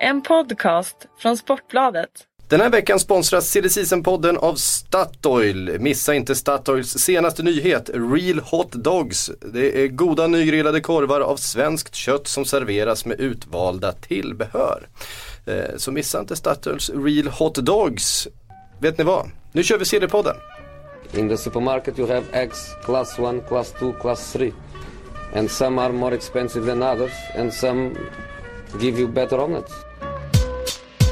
En podcast från Sportbladet. Den här veckan sponsras silly podden av Statoil. Missa inte Statoils senaste nyhet, Real Hot Dogs. Det är goda nygrillade korvar av svenskt kött som serveras med utvalda tillbehör. Eh, så missa inte Statoils Real Hot Dogs. Vet ni vad? Nu kör vi silly-podden. In the supermarket you have eggs class 1, class 2, class 3. And some are more expensive than others and some give you better omelets.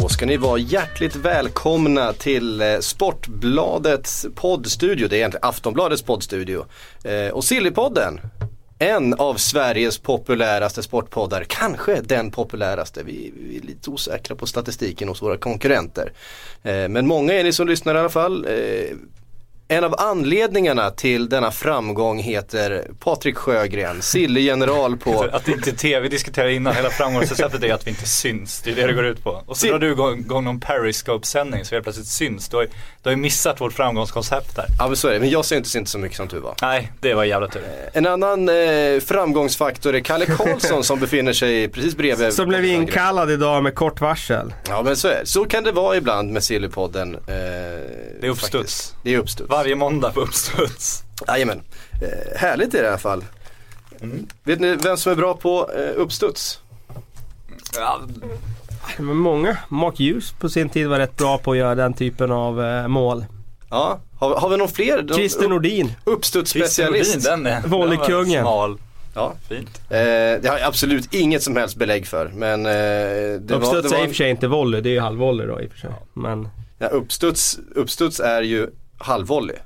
Då ska ni vara hjärtligt välkomna till eh, Sportbladets poddstudio. Det är egentligen Aftonbladets poddstudio. Eh, och Sillypodden, en av Sveriges populäraste sportpoddar. Kanske den populäraste. Vi, vi är lite osäkra på statistiken hos våra konkurrenter. Eh, men många är ni som lyssnar i alla fall. En av anledningarna till denna framgång heter Patrik Sjögren, Sille-general på Att inte tv diskuterar innan hela framgångsreceptet är att vi inte syns. Det är det det går ut på. Och så drar du igång, igång någon Periscope-sändning så vi helt plötsligt syns. Du har, du har ju missat vårt framgångskoncept här. Ja men så är det, men jag syns inte så mycket som du var. Nej, det var jävla tur. En annan eh, framgångsfaktor är Kalle Karlsson som befinner sig precis bredvid. Så blev vi inkallad idag med kort varsel. Ja men så är det. Så kan det vara ibland med Sillypodden. Eh, Det är uppstuds. faktiskt. Det är uppstuds. Varje måndag på uppstuds. Jajamän. Eh, härligt är det i alla fall. Mm. Vet ni vem som är bra på eh, uppstuds? Ja, Men många, Mark Hughes på sin tid var rätt bra på att göra den typen av eh, mål. Ja, har, har vi någon fler? Någon Christer Nordin. Christer Nordin, Uppstudsspecialist? den är Volley-kungen. den var Smal. Ja. Fint. Eh, det har jag absolut inget som helst belägg för. Men eh, det var, Uppstuds det är i var och för sig inte volley, det är ju halvvolley då i och för sig. Men ja, uppstuds, uppstuds är ju halvvolley.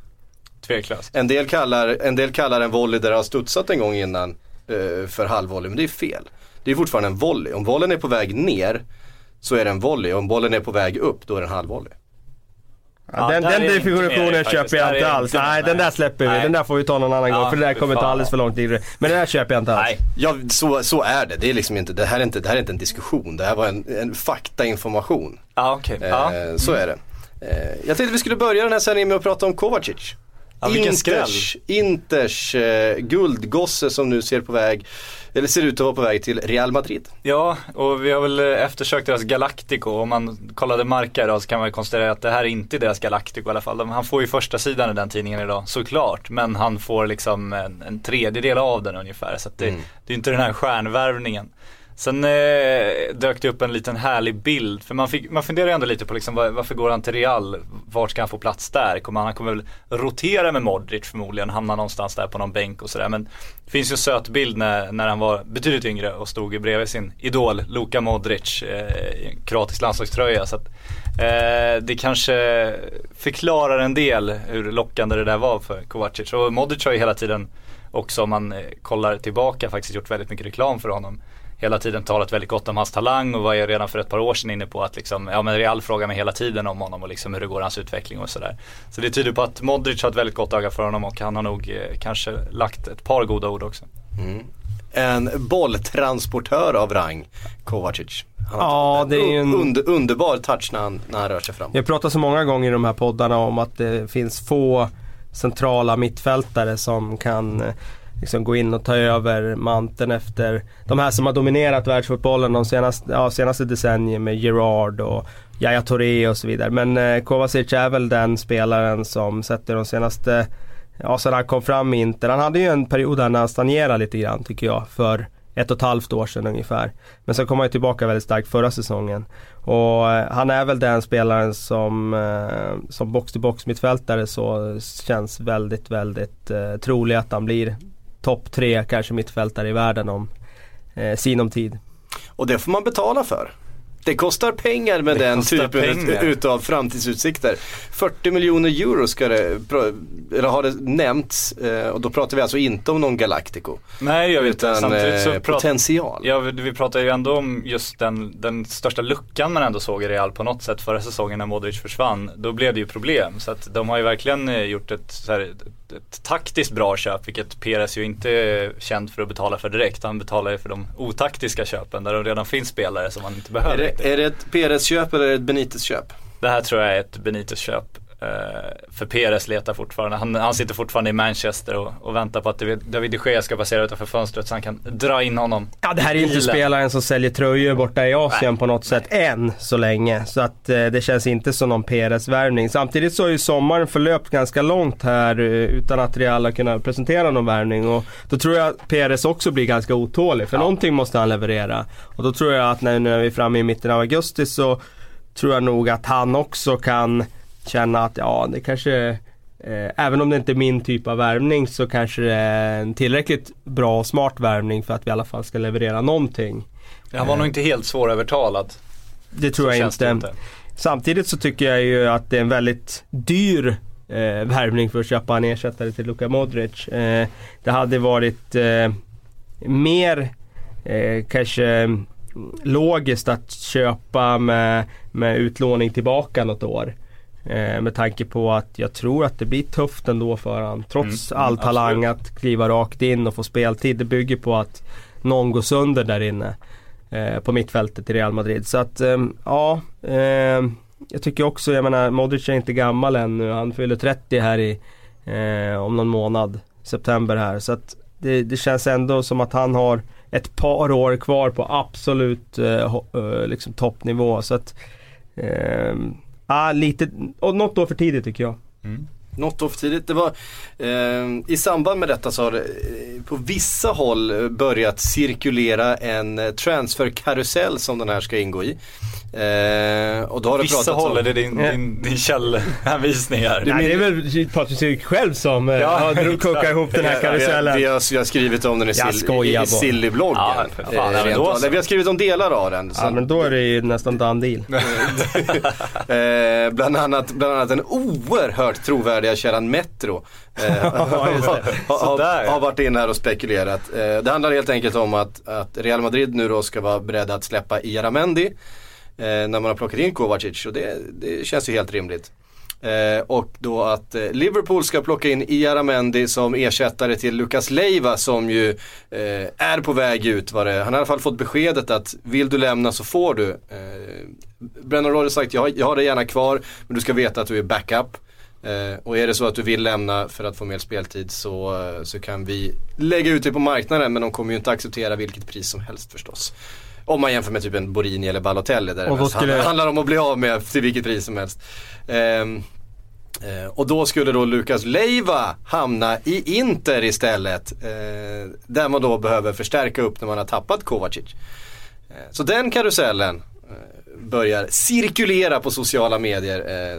Tveklöst. En del kallar en, del kallar en volley där det har studsat en gång innan eh, för halvvolley, men det är fel. Det är fortfarande en volley. Om bollen är på väg ner så är det en volley. Om bollen är på väg upp då är det en halvvolley. ja, den, där den definitionen köper jag inte alls. inte- Nej, den där släpper vi. Nej. Den där får vi ta någon annan Ja, gång för det där kommer ta alldeles för lång tid. Men den där köper jag inte alls. Nej. Ja, så, så är det. Det, är liksom inte, det, här är inte, det här är inte en diskussion. Det här var en, en faktainformation. Ja, okej. Ja. Eh, så är det. Eh, jag tänkte vi skulle börja den här sändningen med att prata om Kovacic. Ja, vilken Inters, Inters eh, guldgosse som nu ser på väg, eller ser ut att vara på väg till Real Madrid. Ja, och vi har väl eftersökt deras Galactico. Om man kollade Marca idag så kan man konstatera att det här är inte deras Galactico i alla fall. Han får ju första sidan i den tidningen idag, såklart. Men han får liksom en, en tredjedel av den ungefär. Så det, Mm. det är inte den här stjärnvärvningen. Sen eh, dök det upp en liten härlig bild. För man, fick, man funderar ju ändå lite på liksom, var, varför går han till Real? Vart ska han få plats där? Kommer han, han kommer väl rotera med Modric förmodligen. Hamna någonstans där på någon bänk och sådär. Men det finns ju en söt bild när, när han var betydligt yngre och stod bredvid sin idol Luka Modric eh, i en kroatisk landslagströja. Så att, eh, det kanske förklarar en del hur lockande det där var för Kovacic. Och Modric har ju hela tiden också om man eh, kollar tillbaka faktiskt gjort väldigt mycket reklam för honom. Hela tiden talat väldigt gott om hans talang och var ju redan för ett par år sedan inne på att liksom, ja men Real frågar mig hela tiden om honom och liksom hur det går hans utveckling och sådär. Så det tyder på att Modric har ett väldigt gott öga för honom och han har nog eh, kanske lagt ett par goda ord också. En bolltransportör av rang, Kovacic. Ja, det är ju en- under, underbar touch när han, när han rör sig fram. Jag pratar så många gånger i de här poddarna om att det finns få centrala mittfältare som kan eh, liksom gå in och ta över manteln efter de här som har dominerat världsfotbollen de senaste, ja, senaste decennierna med Gerard och Yahya Touré och så vidare. Men eh, Kovacic är väl den spelaren som sätter de senaste, ja sen han kom fram i Inter. Han hade ju en period där när han stagnerade lite grann tycker jag för ett och ett halvt år sedan ungefär. Men sen kom han ju tillbaka väldigt starkt förra säsongen. Och eh, han är väl den spelaren som, eh, som box-to-box mittfältare så känns väldigt, väldigt eh, trolig att han blir topp tre kanske mittfältare i världen om eh, sinom tid. Och det får man betala för. Det kostar pengar med Det den typen pengar. utav framtidsutsikter. 40 miljoner euro ska det, eller har det nämnts eh, och då pratar vi alltså inte om någon Galactico. Nej jag vet inte. Utan Samtidigt så eh, potential. Ja, vi, pratar ju ändå om just den, den största luckan man ändå såg i Real på något sätt förra säsongen när Modric försvann. Då blev det ju problem. Så att de har ju verkligen eh, gjort ett, här, ett, taktiskt bra köp, vilket Perez ju inte är känd för att betala för direkt. Han betalar ju för de otaktiska köpen där det redan finns spelare som man inte behöver är det ett PRS-köp eller är det ett Benitez-köp? Det här tror jag är ett Benitez-köp. Eh, för Perez letar fortfarande, han, han sitter fortfarande i Manchester och, och väntar på att David de Gea ska passera utanför fönstret så han kan dra in honom. Ja det här är ju inte spelaren som säljer tröjor borta i Asien Nej, på något sätt än så länge. Så att eh, det känns inte som någon PRS-värvning. Samtidigt så har ju sommaren förlöpt ganska långt här eh, utan att Real har kunnat presentera någon värvning. Och då tror jag att PRS också blir ganska otålig för någonting måste han leverera. Och då tror jag att när, nu är vi framme i mitten av augusti så tror jag nog att han också kan känna att ja det kanske Eh, även om det inte är min typ av värvning så kanske det är en tillräckligt bra och smart värvning för att vi i alla fall ska leverera någonting. Han var nog inte helt svårövertalad. Det tror Så jag det inte. Samtidigt så tycker jag ju att det är en väldigt dyr eh, värvning för att köpa en ersättare till Luka Modric. Eh, det hade varit eh, mer eh, kanske logiskt att köpa med, med utlåning tillbaka något år. Eh, med tanke på att jag tror att det blir tufft ändå för han Trots Mm, all mm, talang absolut. att kliva rakt in och få speltid. Det bygger på att någon går sönder där inne. Eh, på mittfältet i Real Madrid. Så att ehm, ja. ehm, jag tycker också, jag menar Modric är inte gammal ännu. Han fyller 30 här i eh, om någon månad. September här. Så att det, det känns ändå som att han har ett par år kvar på absolut eh, eh, liksom toppnivå. Så att Ah, lite, och något år för tidigt tycker jag. Mm. Något för tidigt. Det var, eh, I samband med detta så har det eh, på vissa håll eh, börjat cirkulera en eh, transferkarusell som den här ska ingå i. Eh, och då har Vissa pratats håll, om- är det din, din, din källhänvisning här? Nej, det är väl Patrik själv som eh, Ja, har kokat ihop den här karusellen. vi, har, vi har skrivit om den i, Jag Sil- skojar i. Silly-bloggen. Ja, fan. Eh, då vi har skrivit om delar av den. Så- Ja men då är det ju nästan done deal. Eh, bland, annat, bland annat den oerhört trovärdiga källan Metro. Eh, har, har, varit in här och spekulerat. Eh, det handlar helt enkelt om att, att Real Madrid nu då ska vara beredda att släppa Iaramendi. Eh, när man har plockat in Kovacic och det, det känns ju helt rimligt. Eh, och då att eh, Liverpool ska plocka in Iaramendi som ersättare till Lucas Leiva som ju eh, är på väg ut. Var det. Han har i alla fall fått beskedet att vill du lämna så får du. Eh, Brennan Rodgers sagt jag, jag har dig gärna kvar men du ska veta att du är backup. Eh, och är det så att du vill lämna för att få mer speltid så, eh, så kan vi lägga ut det på marknaden men de kommer ju inte acceptera vilket pris som helst förstås. Om man jämför med typ en Borini eller Balotelli där det skulle- handlar- om att bli av med till vilket pris som helst. Ehm, eh, och då skulle då Lucas Leiva hamna i Inter istället. Eh, där man då behöver förstärka upp när man har tappat Kovacic. Eh, så den karusellen börjar cirkulera på sociala medier.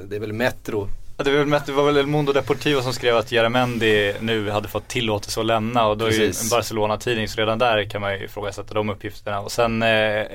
Det är väl Metro Det var, väl, det var väl El Mundo Deportivo som skrev att Jaramendi nu hade fått tillåtelse att lämna och då är ju Precis. en Barcelona-tidning så redan där kan man ju ifrågasätta de uppgifterna. Och sen eh,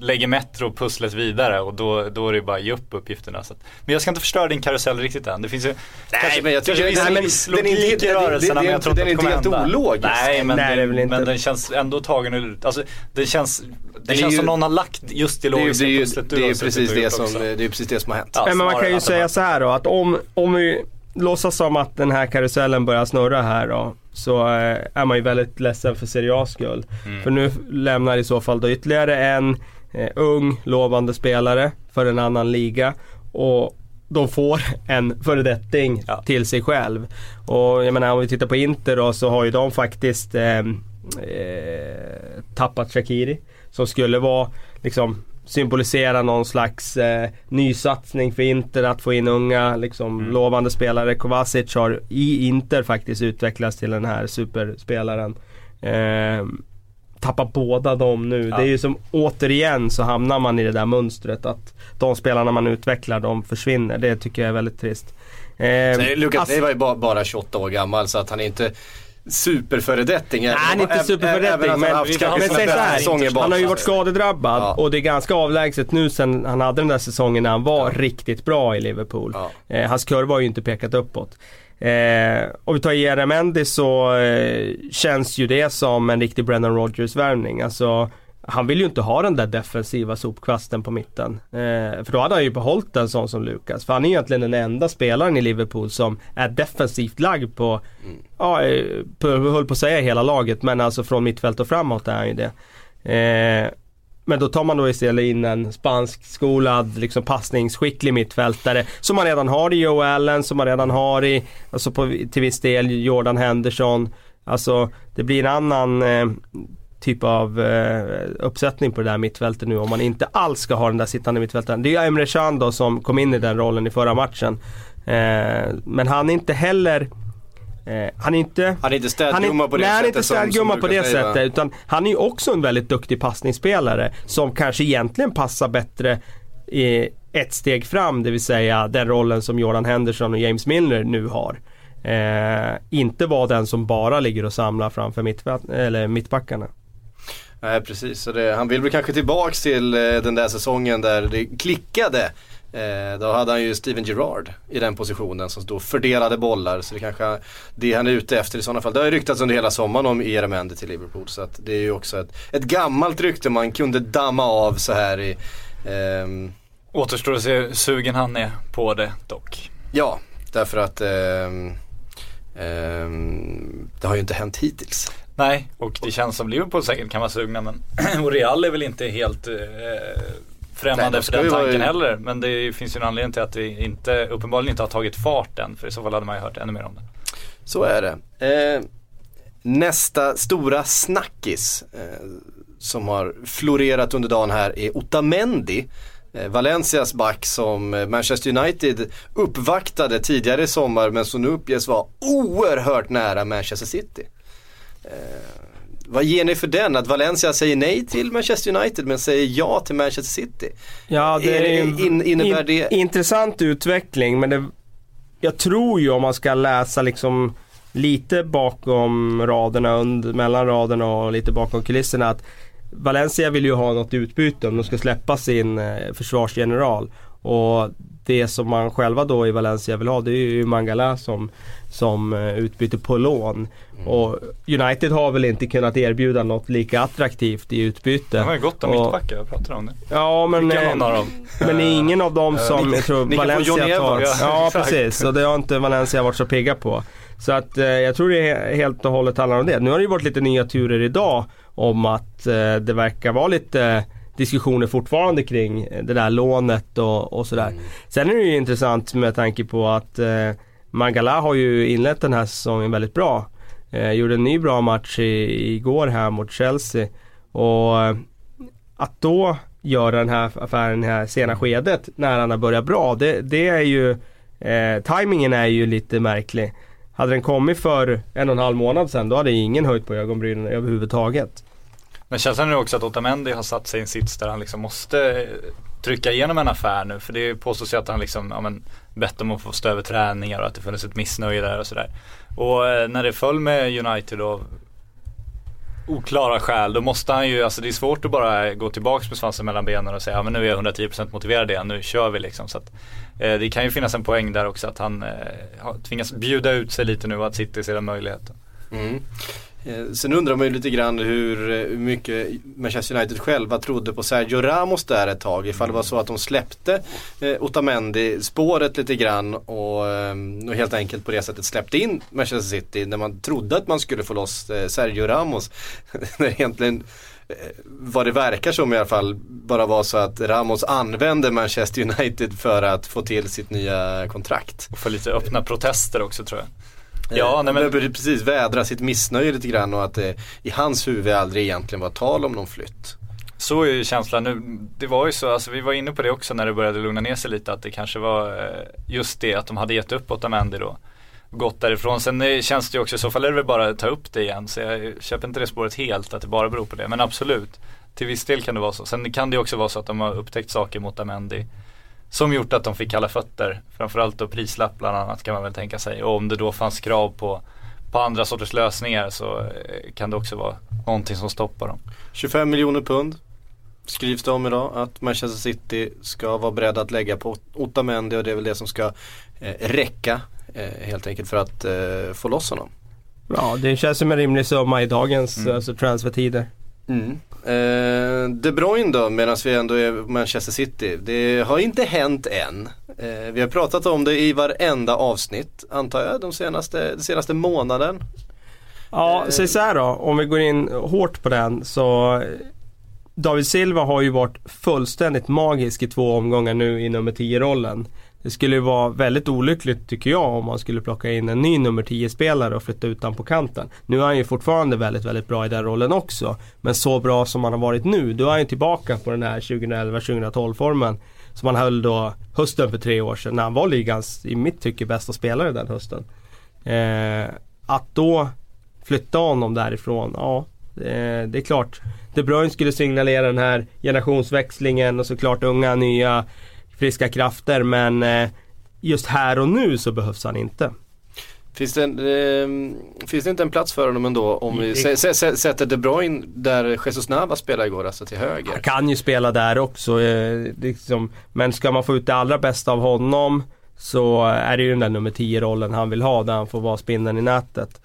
lägger Metro pusslet vidare och då, då är det bara att ge upp uppgifterna. Så att, men jag ska inte förstöra din karusell riktigt än. Det finns ju kanske, men jag tycker- kanske nej, viss den är inte- logik i det- det- rörelserna det är men jag tror inte den är att det kommer inte helt hända. ologisk. Nej men, Nej, det är väl inte. men den känns ändå tagen ur, alltså det känns, det är känns ju- som någon har lagt just det Det är logiska det är pusslet du det är precis, det som, det är ju precis det som har hänt. Ja, Men man kan ju det säga så här då att om, om vi låtsas som att den här karusellen börjar snurra här då. Så eh, är man ju väldigt ledsen för Serie A's skull. Mm. För nu lämnar i så fall då ytterligare en eh, ung lovande spelare för en annan liga. Och de får en föredetting Ja. till sig själv. Och jag menar om vi tittar på Inter då så har ju de faktiskt eh, eh, tappat Shakiri. Som skulle vara liksom symbolisera någon slags eh, nysatsning för Inter att få in unga liksom, Mm. lovande spelare. Kovacic har i Inter faktiskt utvecklats till den här superspelaren. Eh, tappar båda dem nu. Ja. Det är ju som återigen så hamnar man i det där mönstret att de spelarna man utvecklar de försvinner. Det tycker jag är väldigt trist. Eh, Så Lucas As- Leiva är bara, bara 28 år gammal så att han är inte superföredetting. Nej, han är inte superföredetting men, men säg så här, han har ju varit skadedrabbad Ja. och det är ganska avlägset nu sen han hade den där säsongen när han var riktigt bra i Liverpool. Ja. Eh, hans kurva har ju inte pekat uppåt. Eh, och vi tar Jerry Mendy så eh, känns ju det som en riktig Brendan Rodgers-värvning. Alltså, han vill ju inte ha den där defensiva sopkvasten på mitten. Eh, för då hade han ju behållit en sån som Lukas. För han är ju egentligen den enda spelaren i Liverpool som är defensivt lagd på, ja, eh, på, jag höll på att säga hela laget, men alltså från mittfält och framåt är han ju det. Eh, men då tar man då istället in en spansk skolad, liksom passningsskicklig mittfältare som man redan har i Joe Allen, som man redan har i, alltså på, till viss del Jordan Henderson. Alltså det blir en annan eh, typ av eh, uppsättning på det där mittfältet nu om man inte alls ska ha den där sittande mittfältaren. Det är ju Emre Can då som kom in i den rollen i förra matchen. Eh, men han är inte heller eh, han är inte Han är inte städgumma på det nej, han är sättet inte städgumma på det säga. sättet. Utan han är ju också en väldigt duktig passningsspelare. Som kanske egentligen passar bättre i ett steg fram. Det vill säga den rollen som Jordan Henderson och James Milner nu har. Eh, inte vara den som bara ligger och samlar framför mittback- eller mittbackarna. Nej precis, det, han vill väl kanske tillbaks till eh, den där säsongen där det klickade. Eh, då hade han ju Steven Gerrard i den positionen som då fördelade bollar. Så det kanske det han är ute efter i sådana fall. Det har ju ryktats under hela sommaren om Eremendi till Liverpool. Så att det är ju också ett, ett gammalt rykte man kunde damma av så här i ehm, Återstår att se hur sugen han är på det dock. Ja, därför att ehm, det har ju inte hänt hittills. Nej, och det känns som Liverpool säkert kan vara sugna men och Real är väl inte helt eh, främmande Nej, för den ju tanken i- heller. Men det finns ju en anledning till att det inte, uppenbarligen inte har tagit fart än. För i så fall hade man ju hört ännu mer om det. Så är det. Eh, nästa stora snackis eh, som har florerat under dagen här är Otamendi. Eh, Valencias back som eh, Manchester United uppvaktade tidigare i sommar men som nu uppges vara oerhört nära Manchester City. Vad ger ni för den? Att Valencia säger nej till Manchester United men säger ja till Manchester City? Ja, det Är är in- innebär in, det- intressant utveckling men det, jag tror ju om man ska läsa liksom lite bakom raderna, under, mellan raderna och lite bakom kulisserna att Valencia vill ju ha något utbyte om de ska släppa sin eh, försvarsgeneral. Och det som man själva då i Valencia vill ha det är ju Mangala som, som eh, utbyte på lån. Och United har väl inte kunnat erbjuda något lika attraktivt i utbyte. De har ju gott om mittbackar, jag pratar om det. Ja men, eh, men det är ingen av dem som jag tror Valencia tar. Ja, precis, och det har inte Valencia varit så pigga på. Så att eh, jag tror det är helt och hållet handlar om det. Nu har det ju varit lite nya turer idag om att eh, det verkar vara lite diskussioner fortfarande kring eh, det där lånet och, och sådär. Sen är det ju intressant med tanke på att eh, Mangala har ju inlett den här säsongen väldigt bra. Eh, gjorde en ny bra match i, igår här mot Chelsea. Och eh, att då göra den här affären i det här sena skedet när han har börjat bra, det, det är ju eh, Timingen är ju lite märklig. Hade den kommit för en och en halv månad sedan då hade ingen höjt på ögonbrynen överhuvudtaget. Men känslan är också att Otamendi har satt sig i en sits där han liksom måste eh, trycka igenom en affär nu. För det påstås ju att han liksom, ja men bett om att få stå över träningar och att det funnits ett missnöje där och sådär. Och eh, när det föll med United då oklara skäl, då måste han ju, alltså det är svårt att bara gå tillbaka med svansen mellan benen och säga ja men nu är jag 110% motiverad igen, nu kör vi liksom. Så att, eh, det kan ju finnas en poäng där också att han eh, tvingas bjuda ut sig lite nu och att City ser den möjligheten. Mm. Eh, sen undrar man ju lite grann hur eh, mycket Manchester United själva trodde på Sergio Ramos där ett tag. Ifall det var så att de släppte eh, Otamendi spåret lite grann och, ehm, och helt enkelt på det sättet släppte in Manchester City när man trodde att man skulle få loss Sergio Ramos. när egentligen vad det verkar som i alla fall bara var så att Ramos använde Manchester United för att få till sitt nya kontrakt. Och för lite öppna protester också tror jag. Ja, nej men. Precis, vädra sitt missnöje lite grann och att det i hans huvud aldrig egentligen var tal om någon flytt. Så är ju känslan nu. Det var ju så, alltså vi var inne på det också när det började lugna ner sig lite att det kanske var eh, just det att de hade gett upp Otamendi då. Gått därifrån. Sen eh, känns det ju också, i så fall är det väl bara att ta upp det igen. Så jag köper inte det spåret helt att det bara beror på det. Men absolut, till viss del kan det vara så. Sen kan det också vara så att de har upptäckt saker mot Otamendi. Som gjort att de fick kalla fötter. Framförallt då prislapp bland annat kan man väl tänka sig. Och om det då fanns krav på på andra sorters lösningar så eh, kan det också vara någonting som stoppar dem. 25 miljoner pund skrivs det om idag att Manchester City ska vara beredda att lägga på Otamendi och det är väl det som ska eh, räcka eh, helt enkelt för att eh, få loss honom. Ja, det känns som en rimlig summa i dagens Mm. alltså, transfertider. Eh, De Bruyne då, medan vi ändå är Manchester City. Det har inte hänt än. Eh, vi har pratat om det i varenda avsnitt, antar jag, de senaste, den senaste månaden. Ja, Eh. säg så här då. Om vi går in hårt på den så David Silva har ju varit fullständigt magisk i två omgångar nu i nummer 10-rollen. Det skulle ju vara väldigt olyckligt tycker jag om man skulle plocka in en ny nummer 10-spelare och flytta ut honom på kanten. Nu är han ju fortfarande väldigt, väldigt bra i den rollen också. Men så bra som han har varit nu, då är han ju tillbaka på den här 2011-2012 formen. Som han höll då hösten för tre år sedan när han var ligans, i mitt tycke, bästa spelare den hösten. Eh, att då flytta honom därifrån, ja det, det är klart. De Bruyne skulle signalera den här generationsväxlingen och såklart unga, nya, friska krafter men eh, just här och nu så behövs han inte. Finns det, en, eh, finns det inte en plats för honom ändå om vi sä, sätter De Bruyne där Jesus Navas spelade igår, alltså till höger? Han kan ju spela där också. Eh, liksom, men ska man få ut det allra bästa av honom så är det ju den där nummer 10-rollen han vill ha där han får vara spindeln i nätet.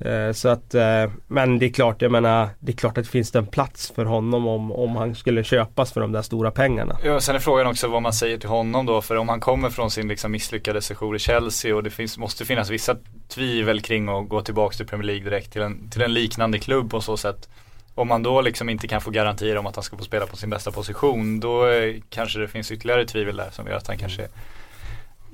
Eh, så att, eh, men det är klart, jag menar, det är klart att det finns en plats för honom om, om han skulle köpas för de där stora pengarna. Ja, sen är frågan också vad man säger till honom då. För om han kommer från sin liksom misslyckade sejour i Chelsea och det finns, måste finnas vissa tvivel kring att gå tillbaka till Premier League direkt till en, till en liknande klubb på så sätt. Om man då liksom inte kan få garantier om att han ska få spela på sin bästa position då eh, kanske det finns ytterligare tvivel där som gör att han kanske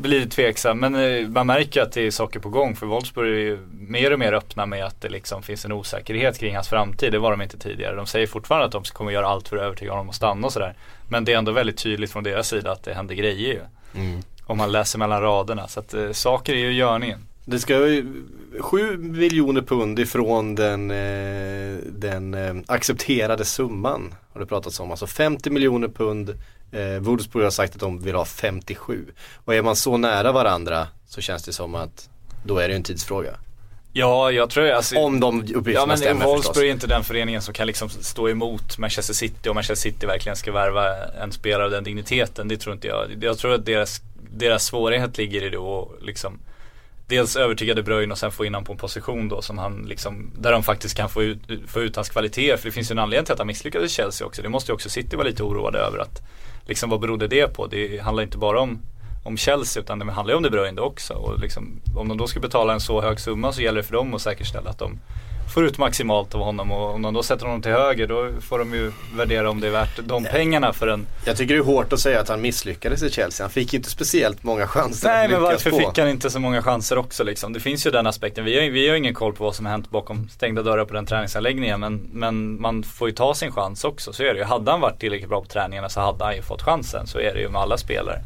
blir tveksam. Men eh, man märker att det är saker på gång för Wolfsburg är ju mer och mer öppna med att det liksom finns en osäkerhet kring hans framtid. Det var de inte tidigare. De säger fortfarande att de kommer göra allt för att övertyga honom att stanna och sådär. Men det är ändå väldigt tydligt från deras sida att det händer grejer ju. Om man läser mellan raderna. Så att eh, saker är ju i görningen. Det ska ju 7 miljoner pund ifrån den, eh, den eh, accepterade summan har det pratats om. Alltså 50 miljoner pund. Eh, Wolfsburg har sagt att de vill ha 57. Och är man så nära varandra så känns det som att då är det en tidsfråga. Ja, jag tror alltså, Om de uppgifterna Ja men stämmer Wolfsburg är inte den föreningen som kan liksom stå emot Manchester City och Manchester City verkligen ska värva en spelare av den digniteten. Det tror inte jag. Jag tror att deras, deras svårighet ligger i det och liksom Dels övertyga De Bruyne och sen få in honom på en position då som han liksom Där de faktiskt kan få ut, få ut hans kvaliteter. För det finns ju en anledning till att han misslyckades i Chelsea också. Det måste ju också City vara lite oroade över att Liksom vad berodde det på? Det handlar inte bara om om Chelsea utan det handlar ju om De Bruyne också. Och liksom, om de då ska betala en så hög summa så gäller det för dem att säkerställa att de får ut maximalt av honom och om de då sätter honom till höger då får de ju värdera om det är värt de pengarna för en Jag tycker det är hårt att säga att han misslyckades i Chelsea. Han fick ju inte speciellt många chanser Nej att men varför på. fick han inte så många chanser också liksom? Det finns ju den aspekten. Vi har, vi har ingen koll på vad som har hänt bakom stängda dörrar på den träningsanläggningen men, men man får ju ta sin chans också. Så är det ju. Hade han varit tillräckligt bra på träningarna så hade han ju fått chansen. Så är det ju med alla spelare.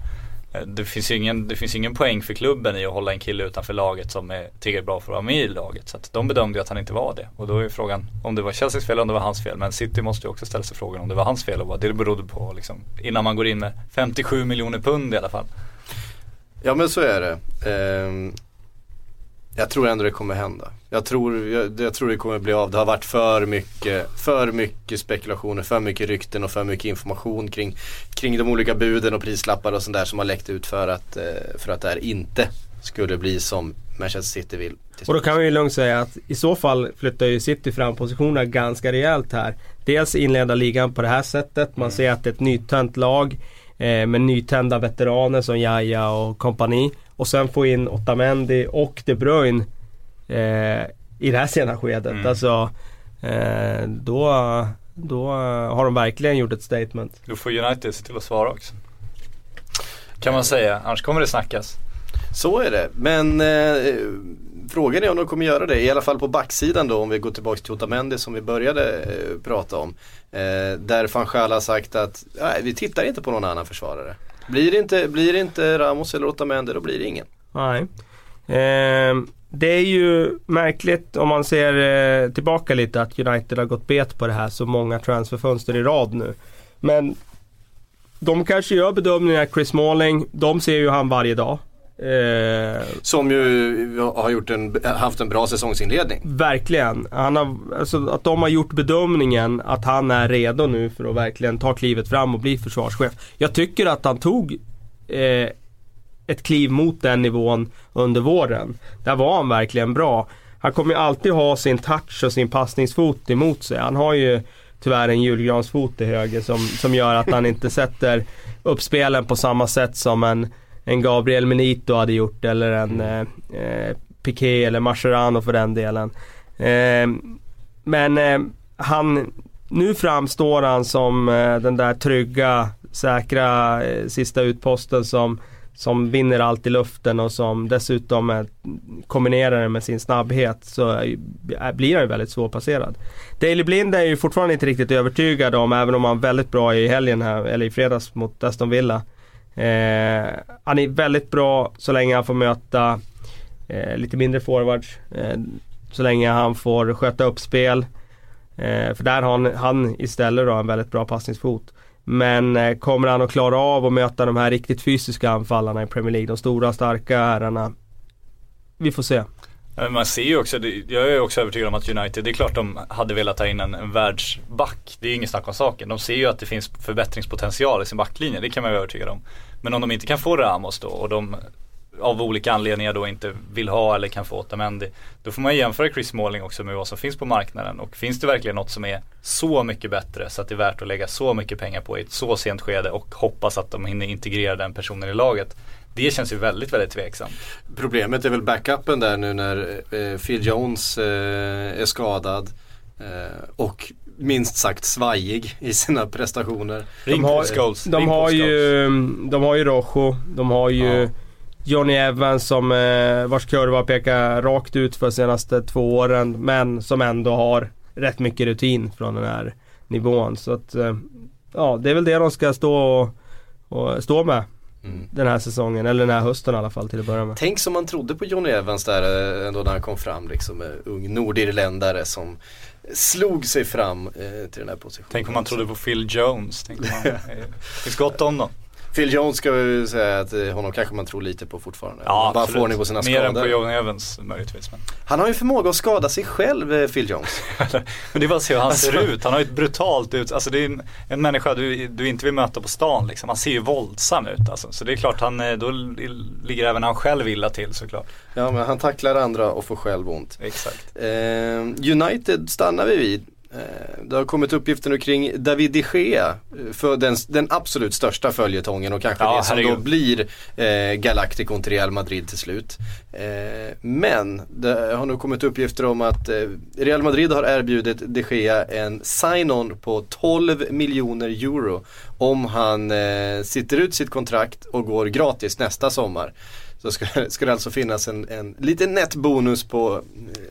Eh, det finns ju ingen, det finns ingen poäng för klubben i att hålla en kille utanför laget som är tillräckligt bra för att vara med i laget. Så att de bedömde ju att han inte var det. Och då är frågan om det var Chelseas fel eller om det var hans fel. Men City måste ju också ställa sig frågan om det var hans fel och vad det berodde på liksom. Innan man går in med 57 miljoner pund i alla fall. Ja men så är det. Ehm, jag tror ändå det kommer hända. Jag tror, jag, jag tror det kommer bli av. Det har varit för mycket, för mycket spekulationer, för mycket rykten och för mycket information kring, kring de olika buden och prislappar och sånt där som har läckt ut för att, eh, för att det här inte skulle bli som Manchester City vill. Och då kan vi ju lugnt säga att i så fall flyttar ju City fram positionerna ganska rejält här. Dels inleda ligan på det här sättet. Man ser att det är ett nytänt lag eh, med nytända veteraner som Jaja och kompani. Och sen få in Otamendi och De Bruyne eh, i det här sena skedet. Mm. Alltså, eh, då, då har de verkligen gjort ett statement. Då får United se till att svara också. Kan man säga, annars kommer det snackas. Så är det. Men eh, frågan är om de kommer göra det. I alla fall på backsidan då om vi går tillbaka till Otamendi som vi började eh, prata om. Eh, där Fanchal har sagt att nej, vi tittar inte på någon annan försvarare. Blir det inte, blir det inte Ramos eller Otamendi då blir det ingen. Nej. Eh, det är ju märkligt om man ser eh, tillbaka lite att United har gått bet på det här så många transferfönster i rad nu. Men de kanske gör bedömningen att Chris Smalling, de ser ju han varje dag. Eh, Som ju har gjort en, haft en bra säsongsinledning. verkligen. Han har, alltså, att de har gjort bedömningen att han är redo nu för att verkligen ta klivet fram och bli försvarschef. Jag tycker att han tog eh, ett kliv mot den nivån under våren. Där var han verkligen bra. Han kommer ju alltid ha sin touch och sin passningsfot emot sig. Han har ju tyvärr en julgransfot i höger som, som gör att han inte sätter upp spelen på samma sätt som en, en Gabriel Menito hade gjort eller en eh, eh, Piqué eller Mascherano för den delen. Eh, men eh, han, nu framstår han som eh, den där trygga, säkra eh, sista utposten som, som vinner allt i luften och som dessutom är, kombinerar det med sin snabbhet så är, blir han ju väldigt svårpasserad. Daley Blind är ju fortfarande inte riktigt övertygad om, även om han var väldigt bra i helgen här, eller i fredags mot Aston Villa. Eh, han är väldigt bra så länge han får möta eh, lite mindre forwards. Eh, så länge han får sköta upp spel. Eh, för där har han, han istället då en väldigt bra passningsfot. Men eh, kommer han att klara av att möta de här riktigt fysiska anfallarna i Premier League? De stora starka herrarna? Vi får se. Men Man ser ju också, jag är också övertygad om att United, det är klart de hade velat ta in en, en världsback. Det är inget snack om saken. De ser ju att det finns förbättringspotential i sin backlinje, det kan man vara övertygad om. Men om de inte kan få Ramos då och de av olika anledningar då inte vill ha eller kan få Otamendi. Då får man jämföra Chris Smalling också med vad som finns på marknaden. Och finns det verkligen något som är så mycket bättre så att det är värt att lägga så mycket pengar på i ett så sent skede och hoppas att de hinner integrera den personen i laget. Det känns ju väldigt, väldigt tveksamt. Problemet är väl backupen där nu när eh, Phil Jones eh, är skadad. Eh, och minst sagt svajig i sina prestationer. Ring de har, Scholes. de Ring har ju, de har ju Rojo, de har ju Ja. Johnny Evans som vars kurva pekar rakt ut för senaste två åren men som ändå har rätt mycket rutin från den här nivån. Så att ja, det är väl det de ska stå och, och stå med Mm. den här säsongen, eller den här hösten i alla fall till att börja med. Tänk som man trodde på Johnny Evans där eh, ändå när han kom fram liksom. eh, Ung nordirländare som slog sig fram eh, till den här positionen. Tänk om man trodde på Phil Jones. Tänk om man, eh, det finns gott om dem. Phil Jones ska vi säga att eh, honom kanske man tror lite på fortfarande. Man bara får ordning på sina Mer än på skador. John Evans möjligtvis. Men, Han har ju förmåga att skada sig själv, eh, Phil Jones. men det är bara att se hur han ser Alltså- ut. Han har ju ett brutalt ut, alltså det är en, en människa du, du inte vill möta på stan liksom. Han ser ju våldsam ut alltså. Så det är klart, han, eh, då li- ligger även han själv illa till såklart. Ja men han tacklar andra och får själv ont. Exakt. Eh, United stannar vi vid. Eh, det har kommit uppgifter nu kring David de Gea eh, för den, den absolut största följetongen och kanske Ja, det som då blir eh, Galacticon till Real Madrid till slut. Eh, men det har nu kommit uppgifter om att eh, Real Madrid har erbjudit de Gea en sign-on på 12 miljoner euro om han eh, sitter ut sitt kontrakt och går gratis nästa sommar. Så ska, ska det alltså finnas en, en liten nätbonus på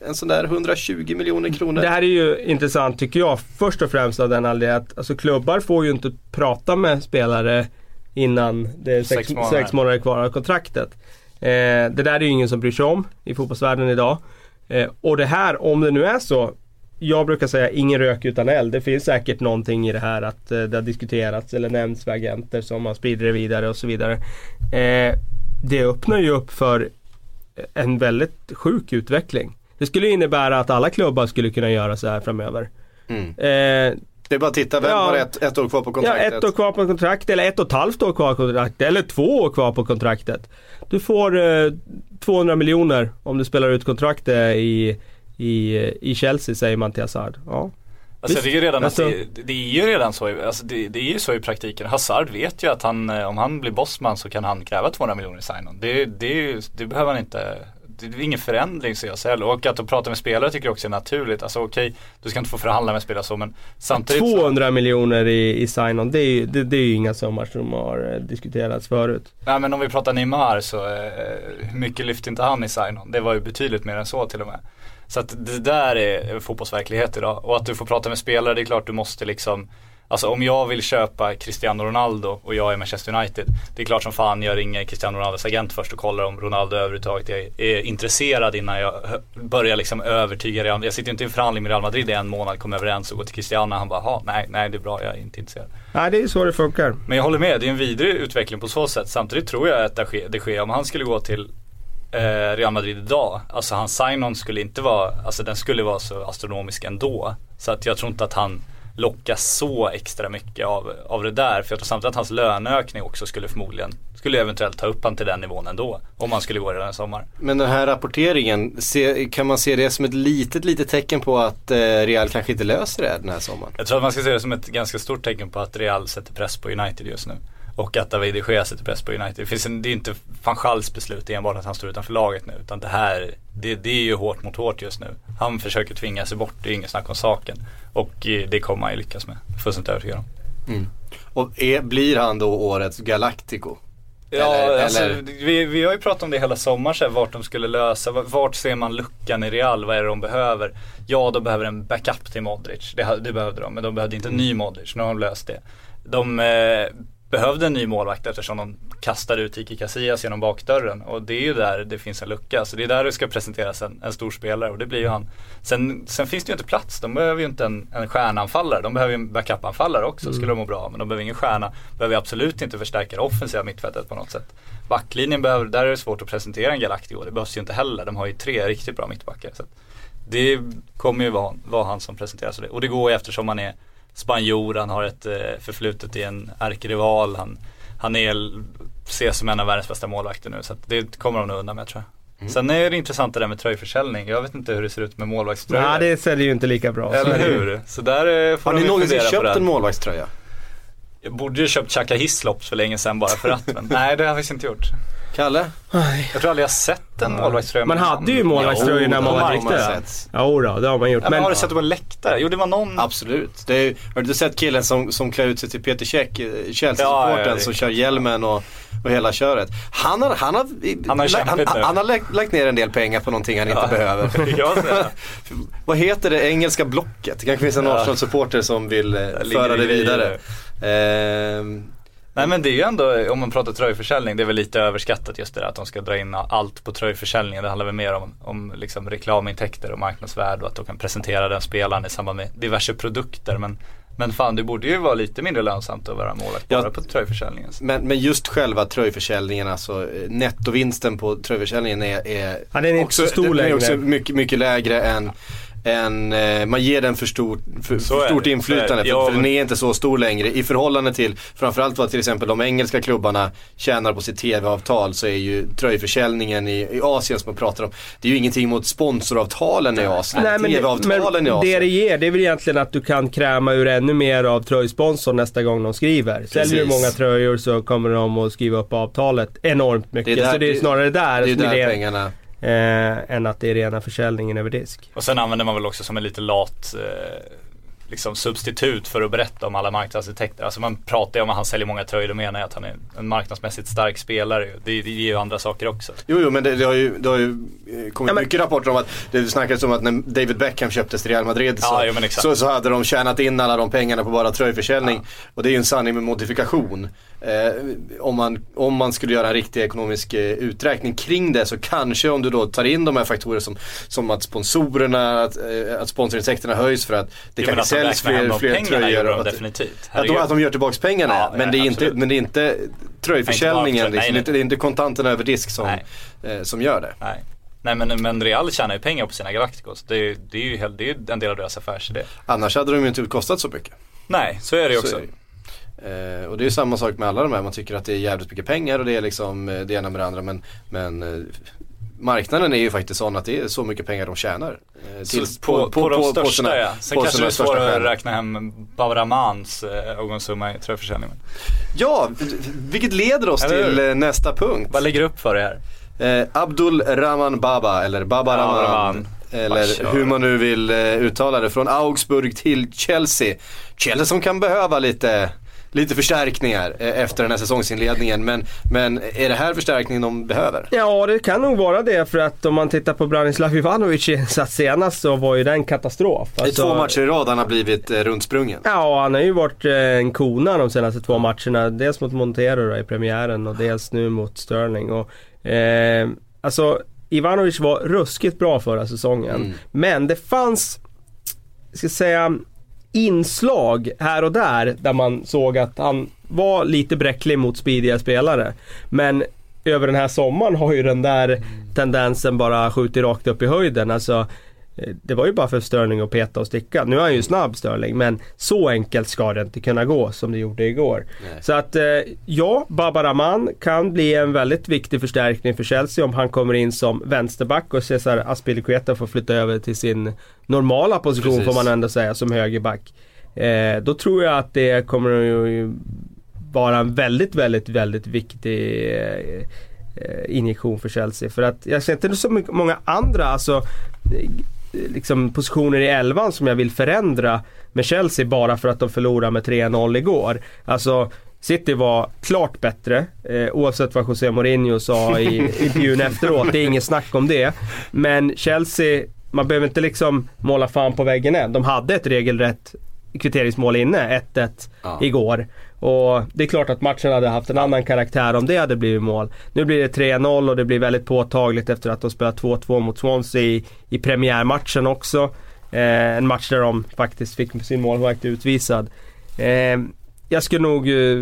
eh, en sån där 120 miljoner kronor. Det här är ju intressant tycker jag. Först och främst av den anledningen att alltså, klubbar får ju inte prata med spelare innan det är sex, Sex sex, månader. månader. kvar av kontraktet. Eh, det där är ju ingen som bryr sig om i fotbollsvärlden idag. Eh, och det här, om det nu är så. Jag brukar säga ingen rök utan eld. Det finns säkert någonting i det här att eh, det har diskuterats eller nämnts med agenter som man sprider det vidare och så vidare. Eh, det öppnar ju upp för en väldigt sjuk utveckling. Det skulle innebära att alla klubbar skulle kunna göra så här framöver. Mm. Eh, Det är bara att titta, vem Ja. har ett, ett år kvar på ja, kontraktet? ett år kvar på kontraktet eller ett och ett halvt år kvar på kontraktet eller två år kvar på kontraktet. Du får eh, 200 miljoner om du spelar ut kontraktet i, i, i Chelsea säger man till Hazard. Ja. Alltså jag tycker redan Alltså- det, det är ju redan så, alltså det, det är ju så i praktiken. Hazard vet ju att han, eh, om han blir bossman så kan han kräva 200 miljoner i sign-on. Det, det, är ju- det behöver han inte, det är ingen förändring ser jag heller. Och att prata med spelare tycker jag också är naturligt. Alltså okej, du ska inte få förhandla med spelare så men samtidigt så, 200 miljoner i, i sign-on, det är ju det, det är ju inga summor som har eh, diskuterats förut. Nej men om vi pratar Neymar så, eh, hur mycket lyfte inte han i sign-on? Det var ju betydligt mer än så till och med. Så att det där är fotbollsverklighet idag. Och att du får prata med spelare, det är klart du måste liksom Alltså om jag vill köpa Cristiano Ronaldo och jag är Manchester United. Det är klart som fan jag ringer Cristiano Ronaldos agent först och kollar om Ronaldo överhuvudtaget är, är intresserad innan jag börjar liksom övertyga Real Jag sitter ju inte i en förhandling med Real Madrid i en månad, kommer överens och går till Cristiano och han bara, "Ha, nej, nej det är bra, jag är inte intresserad. Nej, det är så det funkar. Men jag håller med, det är en vidrig utveckling på så sätt. Samtidigt tror jag att det sker, det sker om han skulle gå till eh, Real Madrid idag, alltså hans sign-on skulle inte vara, alltså den skulle vara så astronomisk ändå. Så att jag tror inte att han lockas så extra mycket av, av det där. För jag tror samtidigt att hans löneökning också skulle förmodligen, skulle eventuellt ta upp han till den nivån ändå. Om han skulle gå redan i sommar. Men den här rapporteringen, se, kan man se det som ett litet, litet tecken på att eh, Real kanske inte löser det den här sommaren? Jag tror att man ska se det som ett ganska stort tecken på att Real sätter press på United just nu. Och att David de Gea sätter press på United. Det, finns en, det är inte van Schals beslut enbart att han står utanför laget nu. Utan det här, det, det är ju hårt mot hårt just nu. Han försöker tvinga sig bort, det är inget snack om saken. Och eh, det kommer han ju lyckas med. Fullständigt övertygad om. Och är, blir han då årets Galactico? Ja, Eller- alltså, eller- vi, vi har ju pratat om det hela sommaren, så här, vart de skulle lösa, vart ser man luckan i Real, vad är det de behöver? Ja, de behöver en backup till Modric, det, det behövde de, men de behövde inte en ny Modric, nu har de löst det. De eh, behövde en ny målvakt eftersom de kastade ut Iki Casillas genom bakdörren och det är ju där det finns en lucka, så det är där det ska presenteras en, en stor spelare och det blir ju han. Sen, sen finns det ju inte plats, de behöver ju inte en, en stjärnanfallare, de behöver ju en backup-anfallare också, skulle de må bra, men de behöver ingen stjärna, behöver absolut inte förstärka det offensiva mittfältet på något sätt. Backlinjen behöver, där är det svårt att presentera en Galactico, det behövs ju inte heller, de har ju tre riktigt bra mittbackar. Så det kommer ju vara, vara han som presenteras. Och det går ju eftersom han är spanjor, han har ett eh, förflutet i en ärkerival, han, han är, ses som en av världens bästa målvakter nu så att det kommer de nog undan med tror jag. Sen är det intressant det där med tröjförsäljning, jag vet inte hur det ser ut med målvaktströjor. Nej, det säljer ju inte lika bra. Eller hur? Så där eh, får Har ni någonsin köpt en målvaktströja? Jag borde ju köpt Chaka Hislops för länge sedan bara för att, men nej det har jag faktiskt inte gjort. Kalle? Jag tror aldrig jag sett en målvaktströja. Man hade ju målvaktströjor när man var har riktig. Jo då, det har man gjort. Ja, men Men har du sett det på en läktare? Jo det var någon Absolut. Det är, har du sett killen som, som klär ut sig till Peter Käck, eh, Chelsea-supporten Ja, som kör hjälmen och, och hela köret. Han har, han har, Han har kämpat han, han har lagt, lagt ner en del pengar på någonting han inte behöver. Vad heter det engelska blocket? Det kanske finns en Ja. Arsenal-supporter som vill eh, föra det vidare. Ehm, Nej men det är ju ändå, om man pratar tröjförsäljning, det är väl lite överskattat just det där att de ska dra in allt på tröjförsäljningen. Det handlar väl mer om, om liksom reklamintäkter och marknadsvärde och att de kan presentera den spelaren i samband med diverse produkter. Men, men fan det borde ju vara lite mindre lönsamt att vara målvakt Ja. bara på tröjförsäljningen. men, men just själva tröjförsäljningen, alltså eh, nettovinsten på tröjförsäljningen är, är Ja, den är inte så stor den är också mycket, mycket lägre än än, eh, man ger den för, stor, för, för stort det, inflytande det. för, Ja, för den är inte så stor längre i förhållande till framförallt vad till exempel de engelska klubbarna tjänar på sitt tv-avtal så är ju tröjförsäljningen i, i Asien som man pratar om Det är ju ingenting mot sponsoravtalen i Asien, Nej, men, det, tv-avtalen i Asien det det ger, det är väl egentligen att du kan kräma ur ännu mer av tröjsponsorn nästa gång de skriver. Säljer du många tröjor så kommer de att skriva upp avtalet enormt mycket. där- så det är det- snarare där, Det är är där det, pengarna eh, än att det är rena försäljningen över disk. Och sen använder man väl också som en lite lat eh, liksom substitut för att berätta om alla marknadsintäkter. Alltså man pratar ju om att han säljer många tröjor, då menar jag att han är en marknadsmässigt stark spelare. Det, det ger ju andra saker också. Jo, jo men det, det har ju, det har ju eh, kommit Ja, men- mycket rapporter om att det snackades om att när David Beckham köptes till Real Madrid så, Ja, jo, så, så hade de tjänat in alla de pengarna på bara tröjförsäljning. Och det är ju en sanning med modifikation. Eh, om, man, om man skulle göra en riktig ekonomisk eh, uträkning kring det så kanske om du då tar in de här faktorer som, som att sponsorerna, att, eh, att sponsorintäkterna höjs för att det Jo, kanske att de säljs fler, fler tröjor. och att- definitivt. Att de, att de gör tillbaks pengarna Ja, men, det är inte, men det är inte tröjförsäljningen, Nej, liksom, nej. Det, är, det är inte kontanterna över disk som, Nej. eh, som gör det. Nej. Nej men, men Real tjänar ju pengar på sina Galacticos. Det är, det är ju det är en del av deras affärsidé. Annars hade de ju inte kostat så mycket. Nej, så är det ju Så också. Eh, och det är samma sak med alla de här, man tycker att det är jävligt mycket pengar och det är liksom eh, det ena med det andra men, men eh, marknaden är ju faktiskt sån att det är så mycket pengar de tjänar. Eh, till- på, på, de största sina- ja. Sen på kanske det är svårt att räkna hem Bavramans eh, avgångssumma i tröjförsäljningen. Ja, vilket leder oss till eh, nästa punkt. Vad lägger upp för det här? Eh, Abdul Rahman Baba eller Baba Rahman. Rahman. Eller hur man nu vill eh, uttala det. Från Augsburg till Chelsea. Chelsea som kan behöva lite lite förstärkningar eh, efter den här säsongsinledningen. Men, men är det här förstärkningen de behöver? Ja, det kan nog vara det för att om man tittar på Branislav Ivanovic insats senast så var ju den katastrof. Alltså- två matcher i rad han har blivit eh, rundsprungen. Ja, han har ju varit eh, en kona de senaste två matcherna. Dels mot Montero då, i premiären och dels nu mot Sterling. Och, eh, alltså, Ivanovic var ruskigt bra förra säsongen. Mm. Men det fanns, ska säga, inslag här och där där man såg att han var lite bräcklig mot speediga spelare. Men över den här sommaren har ju den där tendensen bara skjutit rakt upp i höjden. Alltså, det var ju bara för Sterling att peta och sticka. Nu är han ju snabb Sterling men så enkelt ska det inte kunna gå som det gjorde igår. Nej. Så att eh, ja, Babaraman kan bli en väldigt viktig förstärkning för Chelsea om han kommer in som vänsterback och Cesar Azpilicueta får flytta över till sin normala position Precis. får man ändå säga som högerback. Eh, då tror jag att det kommer att vara en väldigt, väldigt, väldigt viktig eh, eh, injektion för Chelsea. För att jag ser inte så mycket, många andra alltså, eh, liksom positioner i elvan som jag vill förändra med Chelsea bara för att de förlorade med 3-0 igår. Alltså City var klart bättre eh, oavsett vad José Mourinho sa i intervjun efteråt. Det är inget snack om det. Men Chelsea, man behöver inte liksom måla fan på väggen än. De hade ett regelrätt kvitteringsmål inne, 1-1 Ja. igår. Och det är klart att matchen hade haft en annan karaktär om det hade blivit mål. Nu blir det 3-0 och det blir väldigt påtagligt efter att de spelat 2-2 mot Swansea i, i premiärmatchen också. Eh, en match där de faktiskt fick sin målvakt utvisad. Eh, jag skulle nog eh,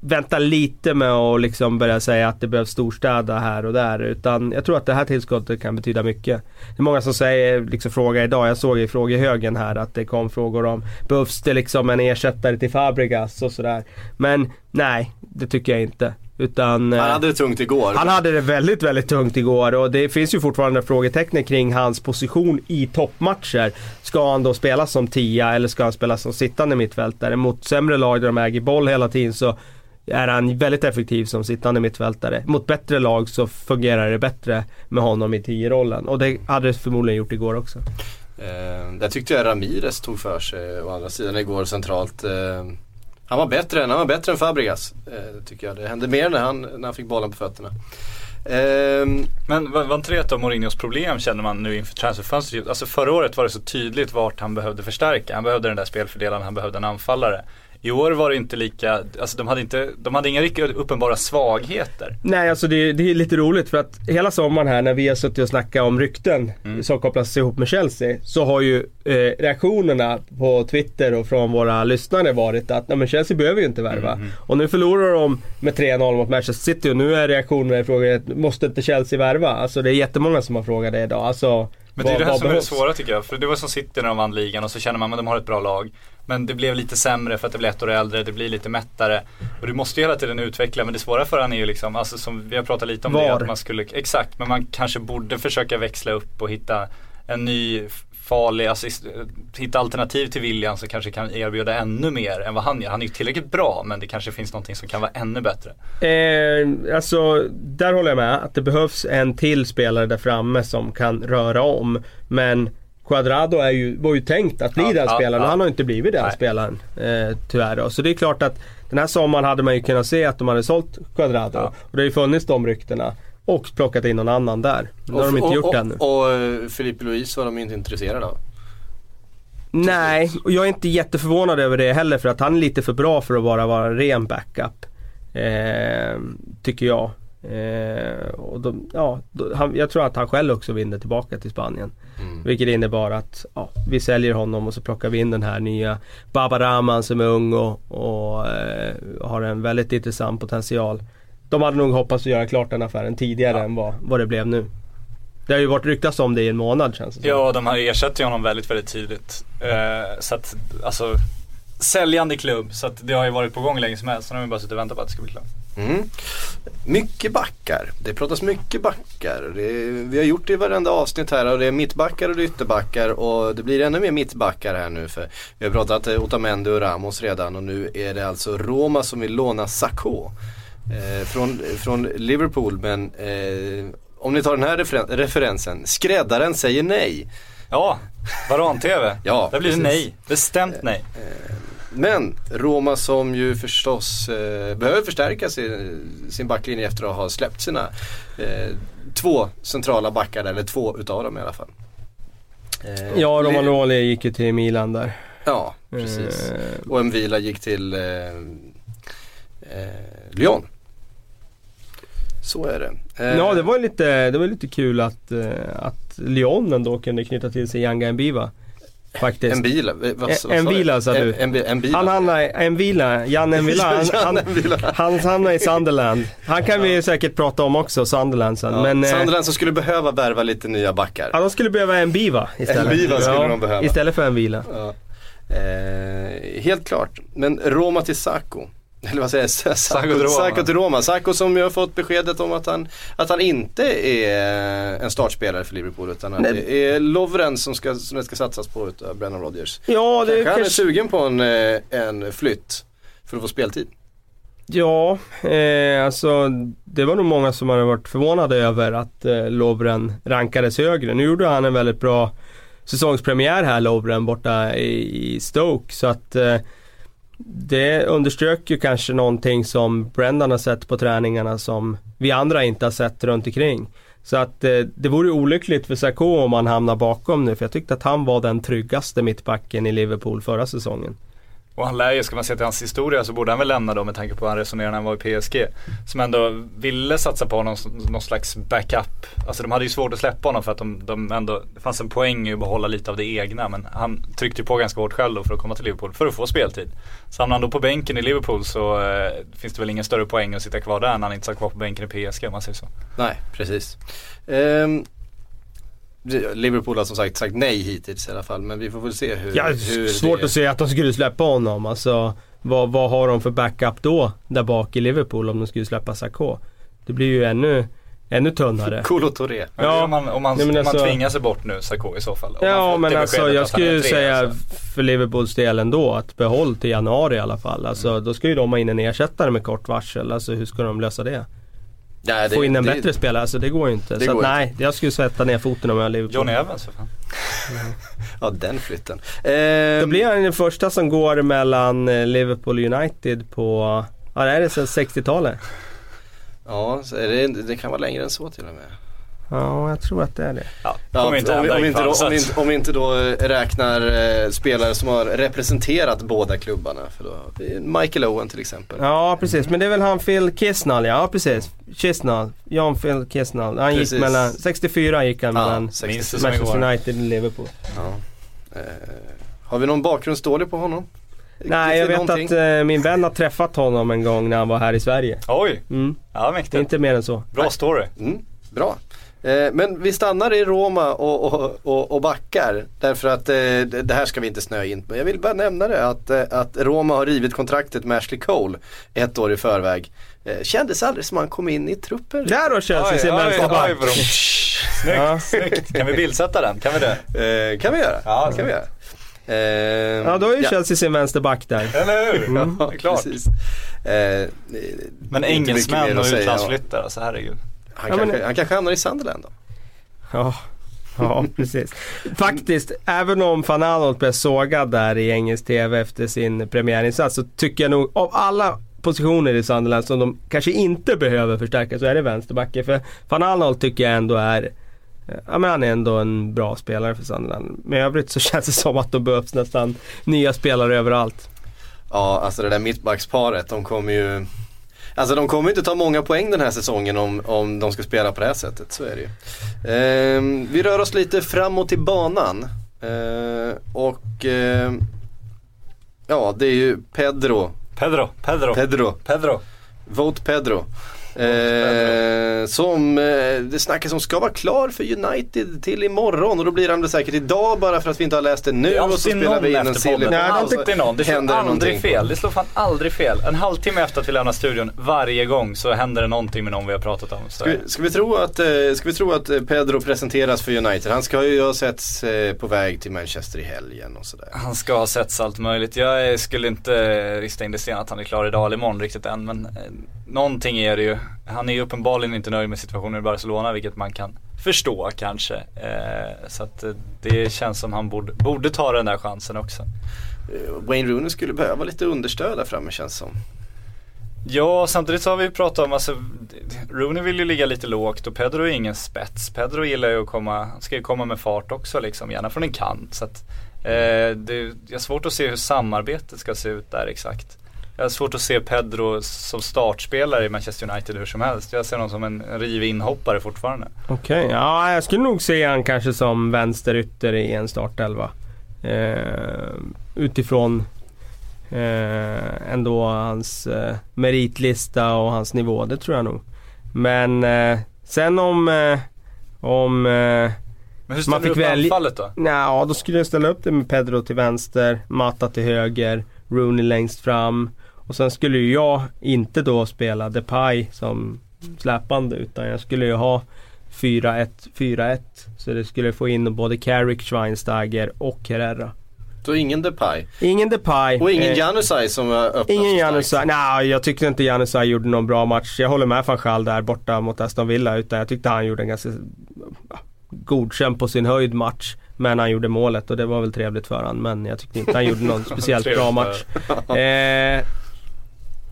vänta lite med att liksom börja säga att det behövs storstäda här och där. Utan jag tror att det här tillskottet kan betyda mycket. Det är många som säger, liksom frågar idag, jag såg i frågehögen här att det kom frågor om behövs det liksom en ersättare till Fabregas och sådär. Men nej, det tycker jag inte. Utan, Han eh, hade det tungt igår. han hade det väldigt, väldigt tungt igår och det finns ju fortfarande frågetecken kring hans position i toppmatcher. Ska han då spela som tia eller ska han spela som sittande mittfältare? Mot sämre lag där de äger boll hela tiden så är han väldigt effektiv som sittande mittfältare. Mot bättre lag så fungerar det bättre med honom i tio-rollen och det hade det förmodligen gjort igår också. Eh, där tyckte jag Ramirez tog för sig å andra sidan igår centralt. Eh, han var bättre än, han var bättre än Fabregas. Eh, tycker jag. Det hände mer när han, när han fick bollen på fötterna. Ehm, Men var, var inte det ett av Mourinhos problem känner man nu inför transferfönstret? Alltså förra året var det så tydligt vart han behövde förstärka. Han behövde den där spelfördelaren, han behövde en anfallare. I år var det inte lika, alltså de hade inte, de hade inga riktigt uppenbara svagheter. Nej, alltså det, det är lite roligt för att hela sommaren här när vi har suttit och snackat om rykten som kopplas ihop med Chelsea så har ju eh, reaktionerna på Twitter och från våra lyssnare varit att Nej, men Chelsea behöver ju inte värva. Och nu förlorar de med 3-0 mot Manchester City och nu är reaktionerna i frågan måste inte Chelsea värva? Alltså det är jättemånga som har frågat det idag. Alltså, Men det är det här som är det behövs? svåra tycker jag. För det var som City när de vann ligan och så känner man att de har ett bra lag. Men det blev lite sämre för att det blir ett år äldre, det blir lite mättare. Och du måste ju hela tiden utveckla, men det svåra för han är ju liksom, alltså som vi har pratat lite om det, Var? att man skulle, exakt, men man kanske borde försöka växla upp och hitta en ny farlig, alltså hitta alternativ till William som kanske kan erbjuda ännu mer än vad han gör. Han är ju tillräckligt bra, men det kanske finns någonting som kan vara ännu bättre. Eh, alltså, där håller jag med. Att det behövs en till spelare där framme som kan röra om. Men Quadrado är ju, var ju tänkt att bli Ja, den ja, spelaren och ja. han har inte blivit den Nej. spelaren. Eh, tyvärr då. Så det är klart att den här sommaren hade man ju kunnat se att de hade sålt Quadrado. Ja. Och det har ju funnits de ryktena. Och plockat in någon annan där. Det har de inte och, gjort och, ännu. Och, och eh, Filipe Luis var de inte intresserade av. Nej, och jag är inte jätteförvånad över det heller för att han är lite för bra för att bara vara en ren backup. Eh, tycker jag. Eh, och de, ja, då, han, jag tror att han själv också vinner tillbaka till Spanien. Mm. Vilket innebar att ja, vi säljer honom och så plockar vi in den här nya Baba Rahman som är ung och, och eh, har en väldigt intressant potential. De hade nog hoppats att göra klart den affären tidigare än vad, vad det blev nu. Det har ju varit ryktas om det i en månad känns det som. Ja, de har ersatt honom väldigt, väldigt tydligt. Eh, så att, alltså, säljande klubb. Så att det har ju varit på gång länge som helst. Så nu har vi bara suttit och väntat på att det ska bli klart. Mm. Mycket backar. Det pratas mycket backar. Det, vi har gjort det i varenda avsnitt här och det är mittbackar och det är ytterbackar och det blir ännu mer mittbackar här nu för vi har pratat eh, Otamendi och Ramos redan och nu är det alltså Roma som vill låna Sakho eh, från, från Liverpool men eh, om ni tar den här referen- referensen, skräddaren säger nej. Ja, Varan-TV. Ja, Där blir det precis. nej. Bestämt nej. Men Roma som ju förstås eh, behöver förstärka sin, sin backlinje efter att ha släppt sina eh, två centrala backar, eller två utav dem i alla fall. Eh, Ja, Li- Romagnoli gick ju till Milan där. Ja, precis. Eh, Och en vila gick till eh, eh, Lyon. Så är det. Eh, Ja, det var lite, det var lite kul att, att Lyon ändå kunde knyta till sig Yanga Enbiva. Faktiskt. En bil, eh, En- en vila, sa en, du. En, bi- en bil. Han hamnade, Envila, Jan Envila, han, han, Envila. han hamnade i Sunderland. Han kan vi ju säkert prata om också, Sunderland sen. Ja, men, eh, Sunderland som skulle behöva värva lite nya backar. ja, de skulle behöva en Biva istället. Enbiva skulle de behöva. Istället för en vila. Ja. Eh, helt klart. Men Roma till Sacco. Eller vad säger jag? Sacco till Roma. Sacco som ju har fått beskedet om att han, att han inte är en startspelare för Liverpool utan att det är Lovren som, ska, som det ska satsas på utav Brennan Rodgers. Ja, det Kanske är han är kanske... sugen på en, eh, en flytt för att få speltid. Ja, eh, alltså det var nog många som hade varit förvånade över att eh, Lovren rankades högre. Nu gjorde han en väldigt bra säsongspremiär här, Lovren, borta i, i Stoke. Så att eh, det underströk ju kanske någonting som Brendan har sett på träningarna som vi andra inte har sett runt omkring. Så att eh, det vore olyckligt för Sarko om han hamnar bakom nu för jag tyckte att han var den tryggaste mittbacken i Liverpool förra säsongen. Och han lär ju, ska man se till hans historia så borde han väl lämna då med tanke på hur han resonerade när han var i PSG. Som ändå ville satsa på honom som någon slags backup. Alltså de hade ju svårt att släppa honom för att de, de ändå, det fanns en poäng i att behålla lite av det egna. Men han tryckte ju på ganska hårt själv då för att komma till Liverpool, för att få speltid. Så hamnar han då på bänken i Liverpool så eh, finns det väl ingen större poäng att sitta kvar där när han inte satt kvar på bänken i PSG om man säger så. Nej, precis. Um... Liverpool har som sagt sagt nej hittills i alla fall men vi får väl se hur, Ja, hur svårt det... att se att de skulle släppa honom. Alltså, vad, vad har de för backup då, där bak i Liverpool om de skulle släppa Sarko? Det blir ju ännu, ännu tunnare. Kolo Touré. Men Ja. om man, om man, Nej, om man alltså- tvingar sig bort nu, Sarko i så fall. Ja men alltså jag skulle tre, säga alltså. för Liverpools del ändå att behåll till januari i alla fall. Alltså Mm. då ska ju de ha in en ersättare med kort varsel. Alltså hur ska de lösa det? Nej, det- Få in en det- bättre spelare, alltså det går ju inte. Det så att, nej, jag skulle sätta ner foten om jag är Liverpool. Johnny Evans för fan. Ja den flytten. Då Ehm, blir han den första som går mellan eh, Liverpool United på, ja det är det sedan 60-talet? Ja, så är det, det kan vara längre än så till och med. Ja, jag tror att det är det. Ja, Ja, kommer inte om, om, inte då, om, inte, om inte då eh, räknar eh, spelare som har representerat båda klubbarna. För då, Michael Owen till exempel. Ja precis, men det är väl han Phil Kisnall ja, precis. Kisnall, John Phil Kisnall. Han Precis. gick mellan, 64 gick han Ja, mellan 60. Minns det som Manchester. United och Liverpool. Ja. Eh, har vi någon bakgrundsstory på honom? Nej jag vet någonting? att eh, min vän har träffat honom en gång när han var här i Sverige. Oj, Mm. ja mäktigt. inte mer än så. Bra story. Mm, bra. Eh, men vi stannar i Roma och, och, och, och backar. Därför att eh, det det här ska vi inte snöa in på. Jag vill bara nämna det att, eh, att Roma har rivit kontraktet med Ashley Cole ett år i förväg. Kändes aldrig som han kom in i truppen. Där då Chelsea sin oj, bro. Snyggt, Ja. snyggt. Kan vi bildsätta den? Kan vi det? Eh, kan vi göra. Ja, kan vi göra. Eh, Ja då är ju Chelsea sin vänsterback där. Eller hur? Mm. Ja, det klart. Eh, Men engelsmän och utlandsflyttare, alltså herregud. Han, Ja, men- kanske, han kanske hamnar i Sunderland då. Ja, ja precis. Faktiskt, även om van Aanholt blev sågad där i engelsk TV efter sin premiärinsats så tycker jag nog av alla positioner i Sunderland som de kanske inte behöver förstärka så är det vänsterbacken. För van Aanholt tycker jag ändå är Ja men han är ändå en bra spelare för Sunderland. Men i övrigt så känns det som att det behövs nästan nya spelare överallt. Ja, alltså det där mittbacksparet, de kommer ju Alltså de kommer inte ta många poäng den här säsongen om, om de ska spela på det här sättet, så är det ju. Ehm, vi rör oss lite framåt i banan. Ehm, och ehm, ja, det är ju Pedro, Pedro, Pedro, Pedro, Pedro. Vote Pedro. Eh, som eh, det snackas om ska vara klar för United till imorgon och då blir han väl säkert idag bara för att vi inte har läst det nu Det och så spelar vi in en silly Nej, Det alltid någon. Det slår händer det aldrig någonting. fel. Det slår fan aldrig fel. En halvtimme efter att vi lämnar studion, varje gång så händer det någonting med någon vi har pratat om. Så. Ska vi, ska, vi tro att, eh, ska vi tro att eh, Pedro presenteras för United? Han ska ju ha setts eh, på väg till Manchester i helgen och sådär. Han ska ha setts allt möjligt. Jag skulle inte rista in det sten att han är klar idag eller imorgon riktigt än. Men eh, någonting är det ju. Han är ju uppenbarligen inte nöjd med situationen i Barcelona vilket man kan förstå kanske. Eh, så att eh, det känns som han borde, borde ta den där chansen också. eh, Wayne Rooney skulle behöva lite understöd där framme känns som. Ja, samtidigt så har vi pratat om, alltså Rooney vill ju ligga lite lågt och Pedro är ingen spets. Pedro gillar ju att komma, ska ju komma med fart också liksom, gärna från en kant. Så att, eh, det är svårt att se hur samarbetet ska se ut där exakt. Jag har svårt att se Pedro som startspelare i Manchester United hur som helst. Jag ser honom som en, rivig inhoppare fortfarande. Okej, ja jag skulle nog se han kanske som vänsterytter i en startelva. Eh, utifrån eh, ändå hans eh, meritlista och hans nivå, det tror jag nog. Men eh, sen om... Eh, om eh, Men hur ställer Man du fick upp välja- anfallet då? Ja, då skulle jag ställa upp det med Pedro till vänster, Mata till höger, Rooney längst fram. Och sen skulle ju jag inte då spela Depay som släpande utan jag skulle ju ha 4-1, 4-1. Så det skulle få in både Carrick, Schweinsteiger och Herrera. Så ingen Depay. Ingen Depay. Och ingen eh, Janusaj som öppnat Ingen. Janusaj. Nej, jag tyckte inte Janusaj gjorde någon bra match. Jag håller med van Gaal där borta mot Aston Villa. Utan jag tyckte han gjorde en ganska godkänd på sin höjd match. Men han gjorde målet och det var väl trevligt för han. Men jag tyckte inte han gjorde någon speciellt bra match. Eh,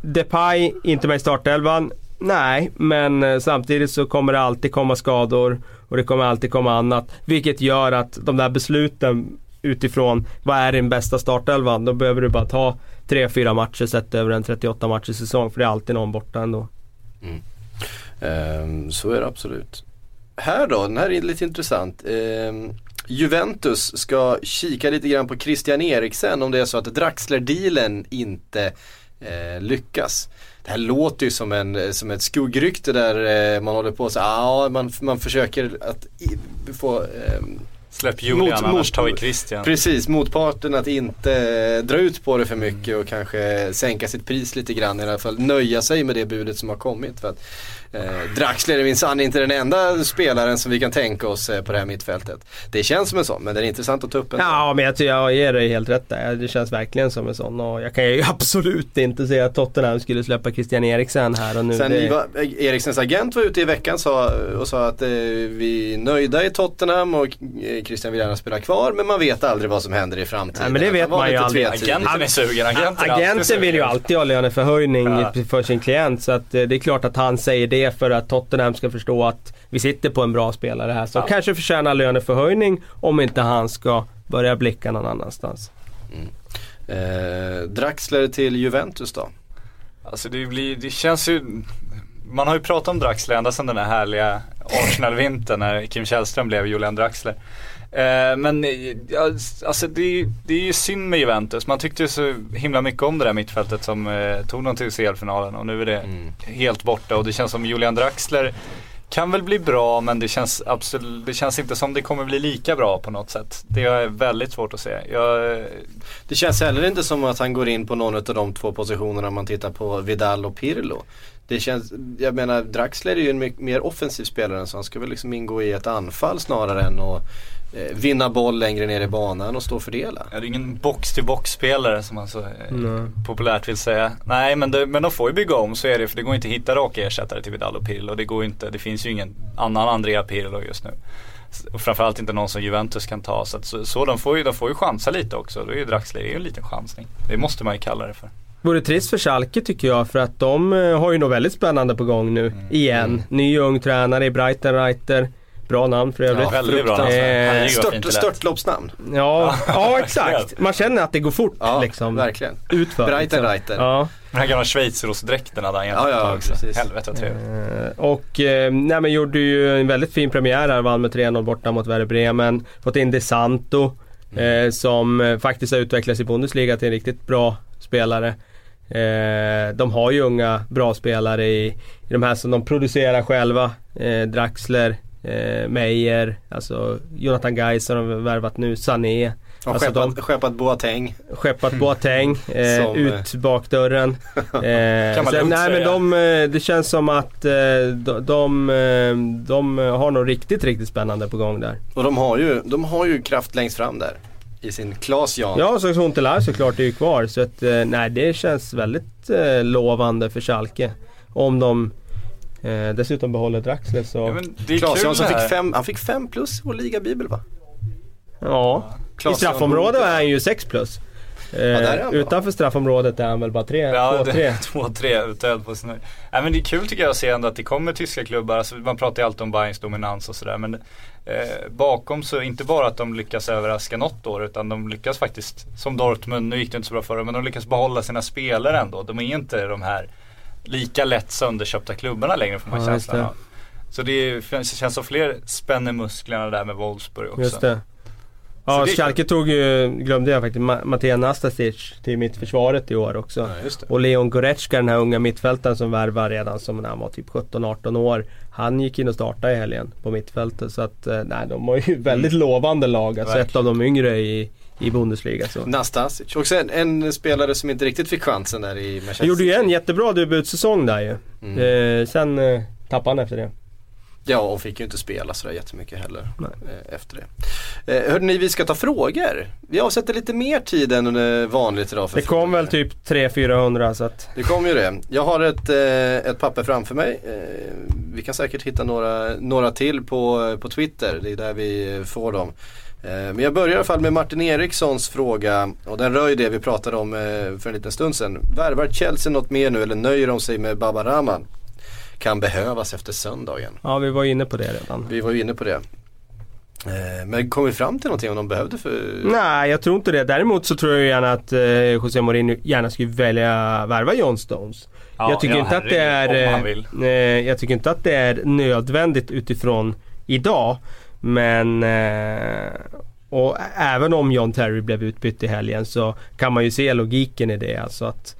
Depay, inte med i startelvan. Nej, men eh, samtidigt så kommer det alltid komma skador och det kommer alltid komma annat. Vilket gör att de där besluten utifrån vad är din bästa startelvan? Då behöver du bara ta 3-4 matcher sett över en 38 matcher säsong. För det är alltid någon borta ändå. Mm. Ehm, så är det absolut. Här då, den här är lite intressant. Ehm, Juventus ska kika lite grann på Christian Eriksen om det är så att Draxler-dealen inte eh, lyckas. Det här låter ju som, en, som ett skuggrykte där eh, man håller på så ja man, man försöker att i, få ehm, Släpp Julian Mot- annars mot- tar vi Christian. Precis, motparten att inte eh, dra ut på det för mycket och kanske sänka sitt pris lite grann i alla fall. Nöja sig med det budet som har kommit. För att, eh, Draxler är minsann inte den enda spelaren som vi kan tänka oss eh, på det här mittfältet. Det känns som en sån, men det är intressant att ta upp en sån. Ja, men jag, tycker jag ger dig helt rätt där. Det känns verkligen som en sån. Och jag kan ju absolut inte se att Tottenham skulle släppa Christian Eriksen här och nu. Sen det... Iva, Eriksens agent var ute i veckan sa, och sa att eh, vi är nöjda i Tottenham och eh, Christian vill gärna spela kvar men man vet aldrig vad som händer i framtiden. Nej, men det vet var man ju aldrig. Agenten är sugen, agenten Agenten vill ju alltid ha löneförhöjning Ja. för sin klient. Så att eh, det är klart att han säger det för att Tottenham ska förstå att vi sitter på en bra spelare här. Som Ja. kanske förtjänar löneförhöjning om inte han ska börja blicka någon annanstans. Eh, Draxler till Juventus då? Alltså det, blir, det känns ju Man har ju pratat om Draxler ända sedan den här härliga Arsenal-vintern när Kim Källström blev Julian Draxler. Eh, men ja, alltså det, det är ju synd med Juventus. Man tyckte ju så himla mycket om det där mittfältet som eh, tog dem till CL-finalen och nu är det Mm. helt borta och det känns som Julian Draxler kan väl bli bra men det känns absolut, det känns inte som det kommer bli lika bra på något sätt. Det är väldigt svårt att se. Jag, Det känns heller inte som att han går in på någon av de två positionerna om man tittar på Vidal och Pirlo. Det känns, jag menar Draxler är ju en mycket mer offensiv spelare så han ska väl liksom ingå i ett anfall snarare än att vinna boll längre ner i banan och stå och fördela. är det ingen box-till-box-spelare som man så eh, Mm. populärt vill säga. Nej men, det, men de får ju bygga om, så är det. För det går inte att hitta raka ersättare till Vidal och Pirlo. Det går inte, det finns ju ingen annan Andrea Pirlo just nu. Och framförallt inte någon som Juventus kan ta. Så, att, så, så de, får ju, de får ju chansa lite också. Då är ju Draxler är en liten chansning. Det måste man ju kalla det för. Vore trist för Schalke tycker jag för att de eh, har ju något väldigt spännande på gång nu. Igen. Ny ung tränare i Brighton Reiter. Bra namn för övrigt. Ja, Väldigt bra namn. Eh, Stört, störtloppsnamn. Ja, ja exakt. Man känner att det går fort Ja, liksom. verkligen. Utför. Brighton liksom. Reiter. Ja. Den här gamla schweizerostdräkten hade han Ja, ja, precis. Helvete vad trevligt. Eh, Och eh, nej, men gjorde ju en väldigt fin premiär här. Vann med 3-0 borta mot Werder Bremen. Fått in De Santo. Eh, som eh, faktiskt har utvecklats i Bundesliga till en riktigt bra spelare. Eh, de har ju unga bra spelare i, i de här som de producerar själva. Eh, Draxler, eh, Meyer, alltså Jonathan Gais har de värvat nu, Sané. Alltså skeppat, de- skeppat Boateng. Skeppat Boateng eh, Som, ut bakdörren. Eh, man sen, nej men de, eh, det känns som att eh, de, de, eh, de har något riktigt, riktigt spännande på gång där. Och de har ju, de har ju kraft längst fram där. I sin Klas Jan. Ja, så Huntelaar såklart är ju kvar. Så att, nej, det känns väldigt lovande för Schalke. Om de eh, dessutom behåller Draxler så... Ja, men det är Klas kul Jansson fick fem, han fick fem plus i vår ligabibel va? Ja. I Klas straffområdet Jan är han ju 6 plus. Eh, där är han bra. utanför straffområdet är han väl bara tre, Ja, två, det- tre. två, tre utöd på höjd. Nej men det är kul tycker jag att se ändå att det kommer tyska klubbar, alltså, man pratar ju alltid om Bayerns dominans och sådär men eh, bakom så inte bara att de lyckas överraska något år utan de lyckas faktiskt, som Dortmund, nu gick det inte så bra förra men de lyckas behålla sina spelare ändå. De är inte de här lika lätt sönderköpta klubbarna längre får man Ja, känslan det. av. Så det, är, det känns som fler spänner musklerna där med Wolfsburg också. Just det. Ja, det Schalke tog ju, glömde jag faktiskt, Ma- Matej Nastasic till mittförsvaret i år också. Ja, just det. Och Leon Goretzka, den här unga mittfältaren som värvar redan som när han var typ 17-18 år. Han gick in och startade i helgen på mittfältet. Så att, eh, nej de har ju väldigt lovande lag. Alltså ett Verkligen. av de yngre i, i Bundesliga. Så. Nastasic. Också en, en spelare som inte riktigt fick chansen där i Manchester Han gjorde ju en jättebra debutsäsong där ju. Mm. Eh, sen eh, tappade han efter det. Ja, och fick ju inte spela sådär jättemycket heller eh, efter det. Eh, hörde ni, vi ska ta frågor. Vi avsätter lite mer tid än eh, vanligt idag för Det kom frågor. väl typ 300-400 så att... Det kom ju det. Jag har ett, eh, ett papper framför mig. Eh, vi kan säkert hitta några, några till på, på Twitter. Det är där vi eh, får dem. Eh, men jag börjar i alla fall med Martin Erikssons fråga och den rör ju det vi pratade om eh, för en liten stund sedan. Värvar Chelsea något mer nu eller nöjer de sig med Baba Rahman? Kan behövas efter söndagen. Ja vi var inne på det redan. Vi var ju inne på det. Eh, men kom vi fram till någonting om de behövde för... Nej, jag tror inte det. Däremot så tror jag gärna att José Mourinho gärna skulle välja värva John Stones. Ja, jag tycker ja, inte att det är Jag tycker inte att det är nödvändigt utifrån idag. Men eh, och även om John Terry blev utbytt i helgen så kan man ju se logiken i det. Alltså att,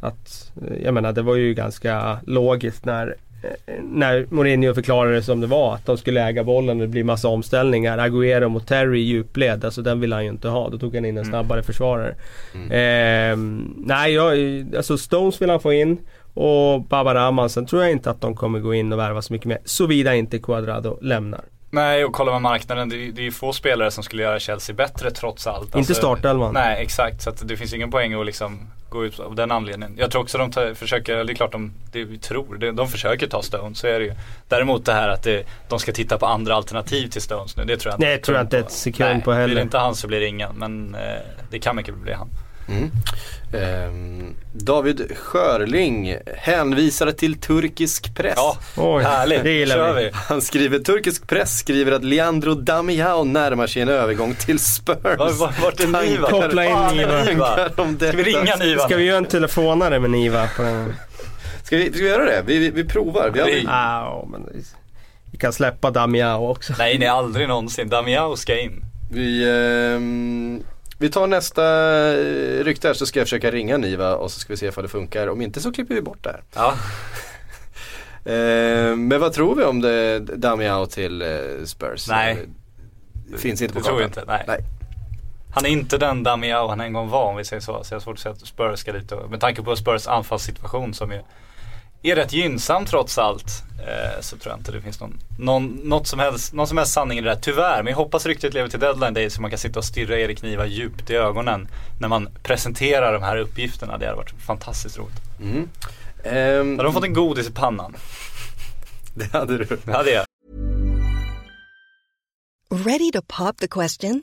att eh, jag menar det var ju ganska logiskt när eh, när Mourinho förklarade som det var, att de skulle äga bollen och det blir massa omställningar. Agüero mot Terry i djupled, alltså den vill han ju inte ha. Då tog han in en snabbare försvarare. Ehm, nej, jag, alltså Stones vill han få in och Baba Rahman. Sen tror jag inte att de kommer gå in och värva så mycket mer. Såvida inte Cuadrado lämnar. Nej, och kollar man marknaden, det, det är få spelare som skulle göra Chelsea bättre trots allt. Inte startelvan. Nej, exakt. Så det finns ingen poäng att liksom gå ut av den anledningen. Jag tror också de tar, försöker, det är klart de, det vi tror, det, de försöker ta Stones, så är det ju. Däremot det här att det, de ska titta på andra alternativ till Stones nu, det tror jag inte. Nej, tror jag inte ett sekund på heller. Blir det inte han så blir det ingen, men eh, det kan mycket bli han. Mm. David Skörling hänvisade till turkisk press. Ja, Oj, härligt. det gillar Kör vi. vi. Han skriver, turkisk press skriver att Leandro Damiao närmar sig en övergång till Spurs. Var, var, vart är Niva? Koppla in Niva. Ska vi ringa Niva? Ska vi göra en telefonare med Niva på den? Ska vi, ska vi göra det? Vi, vi, vi provar. Vi Ring. Ah, men vi kan släppa Damiao också. Nej, nej aldrig någonsin. Damiao ska in. vi, ehm, vi tar nästa eh, rykte här så ska jag försöka ringa Niva och så ska vi se ifall det funkar. Om inte så klipper vi bort det här. Ja. Ehm, men vad tror vi om det, Damiao till eh, Spurs? Nej. Det finns inte på Det tror kartan. inte, nej. nej. Han är inte den Damiao han en gång var om vi säger så. Så jag har svårt att säga att Spurs ska dit och, med tanke på Spurs anfallssituation som är, är rätt gynnsam trots allt. Eh, så tror jag inte det finns någon, någon, något som helst, någon som helst sanning i det där. Tyvärr, men jag hoppas ryktet lever till deadline day så man kan sitta och stirra Erik Niva djupt i ögonen när man presenterar de här uppgifterna. Det hade varit fantastiskt roligt. Mm. Ehm, Hade de fått en godis i pannan? det hade du. Det hade jag. Ready to pop the question?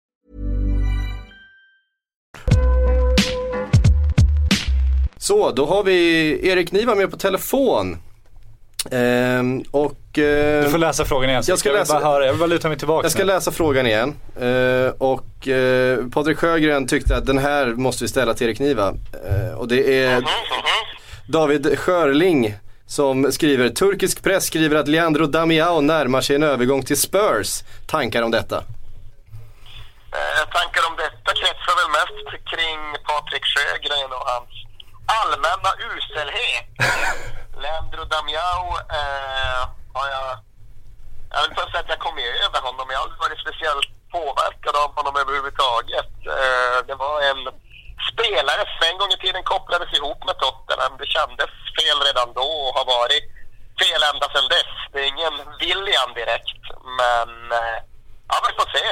Så, då har vi Erik Niva med på telefon. Ehm, och eh, Du får läsa frågan igen. Så Jag ska jag, vill läsa- bara höra, jag vill bara luta mig tillbaka. jag ska nu. läsa frågan igen. Eh, och eh, Patrik Sjögren tyckte att den här måste vi ställa till Erik Niva. Eh, och det är David Skörling som skriver, turkisk press skriver att Leandro Damiao närmar sig en övergång till Spurs. Tankar om detta? Eh, tankar om detta kretsar väl mest kring Patrik Sjögren och hans allmänna uselhet. Leandro Damiao eh, har jag... Jag vill inte säga att jag kom över honom, jag har aldrig varit speciellt påverkad av honom överhuvudtaget. Eh, det var en spelare som en gång i tiden kopplades ihop med Tottenham. Det kändes fel redan då och har varit fel ända sedan dess. Det är ingen William direkt, men eh, ja, vi får se.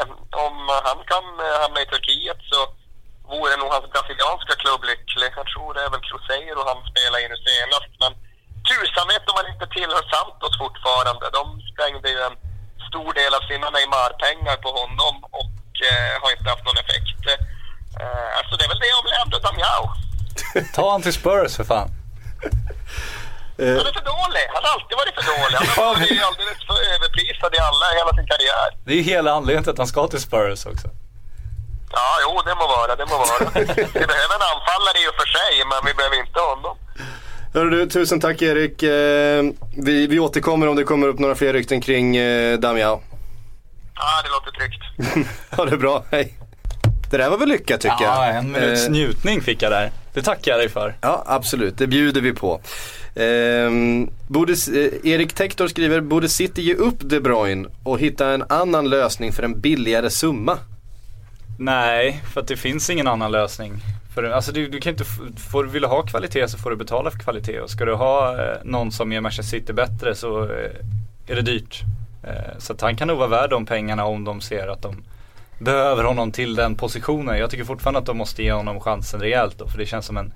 Om han kan eh, hamna i Turkiet så vore nog hans brasilianska klubb lycklig. Jag tror det är väl Cruzeiro han spelar i nu senast. Men tusan vet om han inte tillhör Santos fortfarande. De sprängde ju en stor del av sina Neymar-pengar på honom och eh, har inte haft någon effekt. Eh, alltså det är väl det om Leandro Damiao. Ta han till Spurs för fan. Han är för dålig. Han har alltid varit för dålig. Han har varit alldeles för överprisad i alla hela sin karriär. Det är ju hela anledningen till att han ska till Spurs också. Ja, jo, det må vara, det må vara. Vi behöver en anfallare i och för sig, men vi behöver inte honom. Hörru du, tusen tack Erik. Eh, vi, vi återkommer om det kommer upp några fler rykten kring eh, Damiao. Ja, det låter tryggt. Ha det bra, hej. Det där var väl lyckat tycker Ja, jag. en minuts Eh, njutning fick jag där. Det tackar jag dig för. Ja, absolut. Det bjuder vi på. Ehm, borde, eh, Erik Tektor skriver, borde City ge upp De Bruyne och hitta en annan lösning för en billigare summa? Nej, för att det finns ingen annan lösning. För, alltså du, du kan inte, får, vill du ha kvalitet så får du betala för kvalitet. Och ska du ha eh, någon som gör Manchester City bättre så eh, är det dyrt. Eh, så att han kan nog vara värd de pengarna om de ser att de behöver honom till den positionen. Jag tycker fortfarande att de måste ge honom chansen rejält då. För det känns som en,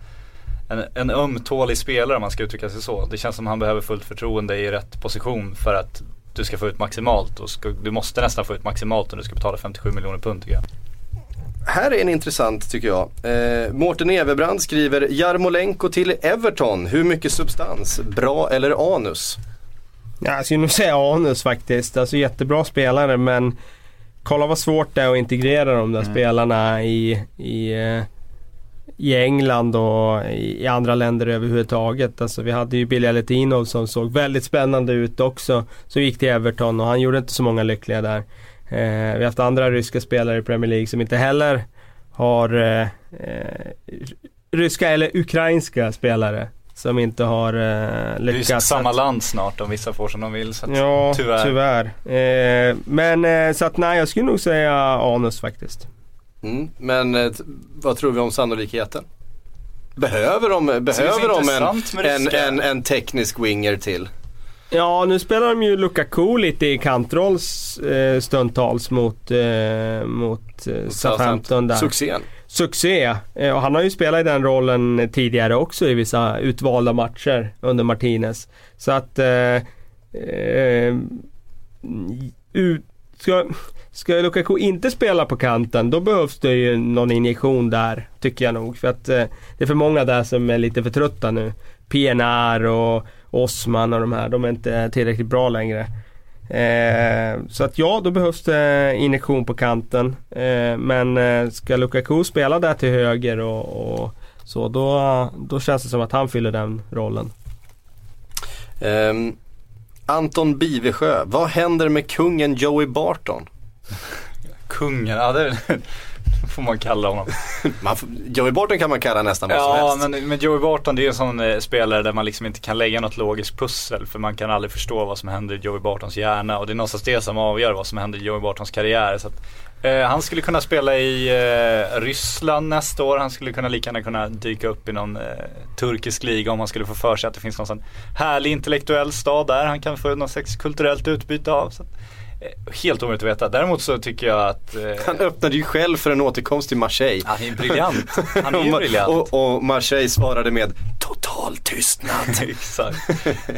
en, en ömtålig spelare om man ska uttrycka sig så. Det känns som han behöver fullt förtroende i rätt position för att du ska få ut maximalt. Och ska, du måste nästan få ut maximalt om du ska betala 57 miljoner pund tycker jag. Här är en intressant tycker jag. Eh, Mårten Everbrand skriver Jarmolenko till Everton. Hur mycket substans? Bra eller anus? Ja, jag skulle nog säga Anus faktiskt. Alltså jättebra spelare men kolla vad svårt det är att integrera de där spelarna i, i, eh, i England och i, andra länder överhuvudtaget. Alltså vi hade ju Billy Letinov som såg väldigt spännande ut också. Som gick till Everton och han gjorde inte så många lyckliga där. Eh, vi har haft andra ryska spelare i Premier League som inte heller har eh, eh, ryska eller ukrainska spelare som inte har eh, Det är lyckats. samma att- land snart om vissa får som de vill. Så att, Ja, tyvärr. tyvärr. Eh, men eh, så att nej, jag skulle nog säga anus faktiskt. Mm. Men eh, vad tror vi om sannolikheten? Behöver de, behöver de en, en, en, en teknisk winger till? Ja, nu spelar de ju Lukaku lite i kantroll eh, stundtals mot, eh, mot eh, Southampton där. Succén. Succé. Eh, och han har ju spelat i den rollen tidigare också i vissa utvalda matcher under Martinez. Så att... Eh, eh, u- ska, ska Lukaku inte spela på kanten då behövs det ju någon injektion där. Tycker jag nog. För att det är för många där som är lite för trötta nu. PNR och Osman och de här. De är inte tillräckligt bra längre. Eh, så att ja, då behövs det injektion på kanten. Eh, men eh, ska Lukaku spela där till höger och, och så då, då känns det som att han fyller den rollen. Ehm, Anton Bivesjö, vad händer med kungen Joey Barton? Kungen, ja det får man kalla honom. Man, får- Joey Barton kan man kalla nästan vad som Ja helst. men, men Joey Barton det är en sån eh, spelare där man liksom inte kan lägga något logiskt pussel för man kan aldrig förstå vad som händer i Joey Bartons hjärna och det är någonstans det som avgör vad som händer i Joey Bartons karriär. Så att, eh, han skulle kunna spela i eh, Ryssland nästa år, han skulle kunna lika gärna kunna dyka upp i någon eh, turkisk liga om han skulle få för sig att det finns någon sån härlig intellektuell stad där han kan få någon slags kulturellt utbyte av. Så att, helt omöjligt att veta. Däremot så tycker jag att eh, Han öppnade ju själv för en återkomst till Marseille. han är briljant. Han är ju Och- briljant. och, och Marseille svarade med total tystnad. Exakt.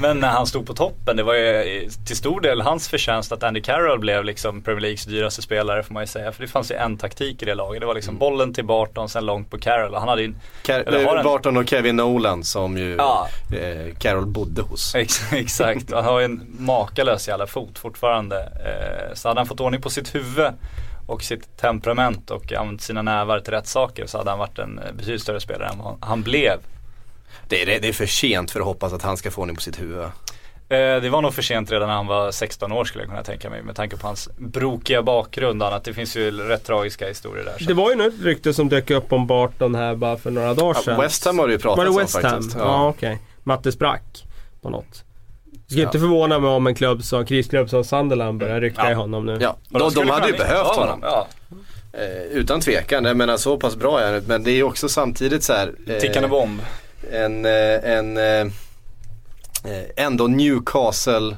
Men när han stod på toppen, det var ju eh, till stor del hans förtjänst att Andy Carroll blev liksom Premier Leagues dyraste spelare får man ju säga. För det fanns ju en taktik i det laget. Det var liksom bollen till Barton, sen långt på Carroll. Han hade ju en, Car- eh, en- Barton och Kevin Nolan som ju Ja. eh, Carroll bodde hos. Ex- Exakt, han har ju en makalös jävla fot fortfarande. Eh, så hade han fått ordning på sitt huvud och sitt temperament och använt sina nävar till rätt saker så hade han varit en eh, betydligt större spelare än vad han- blev. Det är, det är för sent för att hoppas att han ska få ordning på sitt huvud. Eh, det var nog för sent redan när han var 16 år skulle jag kunna tänka mig med tanke på hans brokiga bakgrund och annat. Det finns ju rätt tragiska historier där. Så. Det var ju något rykte som dök upp om Barton här bara för några dagar Ja, sedan. West Ham har det ju pratats Var det om West Ham? faktiskt. Ja, okej. Matte sprack på något. Skulle Ja. inte förvåna mig om en klubb som, krisklubb som Sunderland börjar rycka Ja. i honom nu. Ja, de, de hade ju behövt ha honom. Ja. Eh, utan tvekan, jag menar så pass bra är han men det är också samtidigt så här. eh, Tickande bomb. En, eh, en eh, eh, ändå Newcastle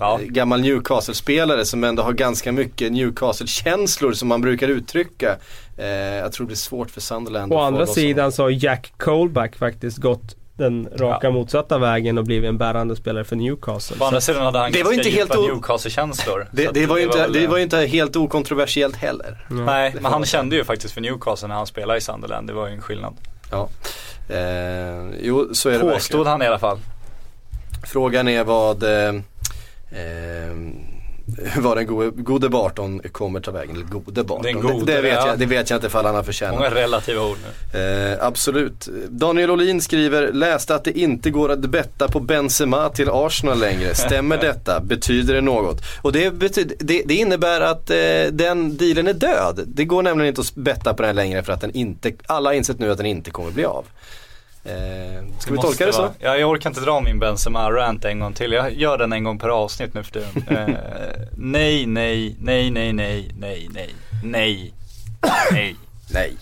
Ja. gammal Newcastle-spelare som ändå har ganska mycket Newcastle-känslor som man brukar uttrycka. Eh, jag tror det blir svårt för Sunderland Å andra sidan så har Jack Colback faktiskt gått den raka motsatta vägen och blivit en bärande spelare för Newcastle. På andra sidan hade han Det var inte helt o- Newcastle-känslor. Det, det, var ju inte, det var ju inte helt okontroversiellt heller. Nej, får men han kände ju faktiskt för Newcastle när han spelade i Sunderland. Det var ju en skillnad. Ja. Eh, jo, så är det Påstod verkligen. han i alla fall. Frågan är vad eh, eh, vad den gode, gode Barton kommer ta vägen. Eller gode Barton. Gode, det, det, vet ja. jag, det vet jag inte ifall han har förtjänat. Många relativa ord nu. Eh, absolut. Daniel Olin skriver, läste att det inte går att betta på Benzema till Arsenal längre. Stämmer detta? Betyder det något? Och det, betyder, det, det innebär att eh, den dealen är död. Det går nämligen inte att betta på den längre för att den inte, alla har insett nu att den inte kommer bli av. Eh, ska vi tolka det så? Ja, jag orkar inte dra min Benzema-rant en gång till. Jag gör den en gång per avsnitt nu för tiden. eh, nej, nej, nej, nej, nej, nej, nej, nej, nej. Nej.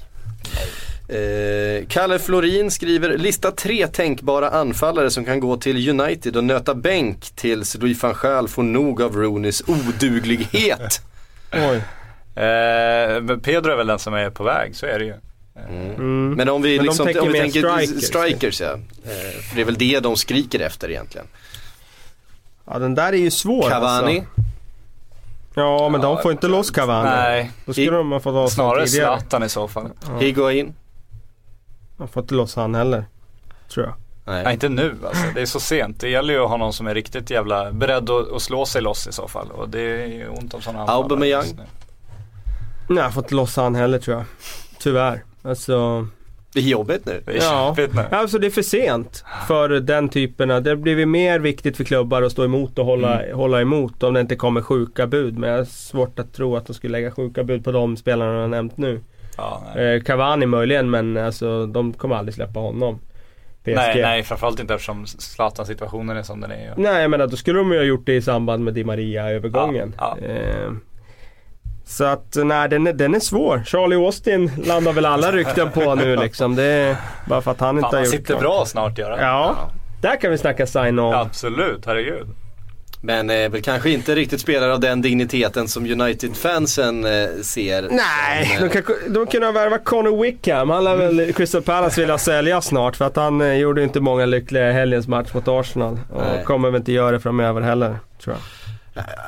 Eh, Kalle Florin skriver, lista tre tänkbara anfallare som kan gå till United och nöta bänk tills Louis van Gaal får nog av Rooneys oduglighet. Oj. Eh, men Pedro är väl den som är på väg, så är det ju. Mm. Men om vi, Men de liksom, tänker om vi tänker strikers. strikers ja. Eh, för det är väl det de skriker efter egentligen. Ja den där är ju svår Cavani, alltså. Ja men de får inte loss Cavani. Nej, Då skulle de ha fått loss snarare. Zlatan i så fall. Higuain. De får inte loss han heller. Tror jag. Nej, Nej. inte nu alltså. Det är så sent. Det gäller ju att ha någon som är riktigt jävla beredd att, att slå sig loss i så fall. Och det är ju ont om sådana anfallare Aubameyang. Nej jag får inte loss han heller tror jag. Tyvärr. Alltså. Det är jobbigt nu. Det är Ja. kämpigt nu. Alltså det är för sent för den typen av, det blir mer viktigt för klubbar att stå emot och hålla, Mm. hålla emot om det inte kommer sjuka bud. Men jag har svårt att tro att de skulle lägga sjuka bud på de spelarna jag har nämnt nu. Ja. Eh, Cavani möjligen men alltså de kommer aldrig släppa honom. PSG. nej, nej, framförallt inte eftersom Zlatan-situationen är som den är. Nej jag menar då skulle de ju ha gjort det i samband med Di Maria-övergången. Ja, Eh, så att nej den är, den är svår. Charlie Austin landar väl alla rykten på nu liksom. Det är bara för att han inte Fan, har han gjort sitter klart. bra snart gör han. Ja, där kan vi snacka sign-on. Absolut, herregud. Men eh, väl kanske inte riktigt spelare av den digniteten som United-fansen eh, ser. Nej, som, de, eh, kan, de kunde värva Connor Wickham. Han lär väl Crystal Palace vilja sälja snart för att han eh, gjorde inte många lyckliga i helgens match mot Arsenal. Och Nej. kommer väl inte göra det framöver heller, tror jag.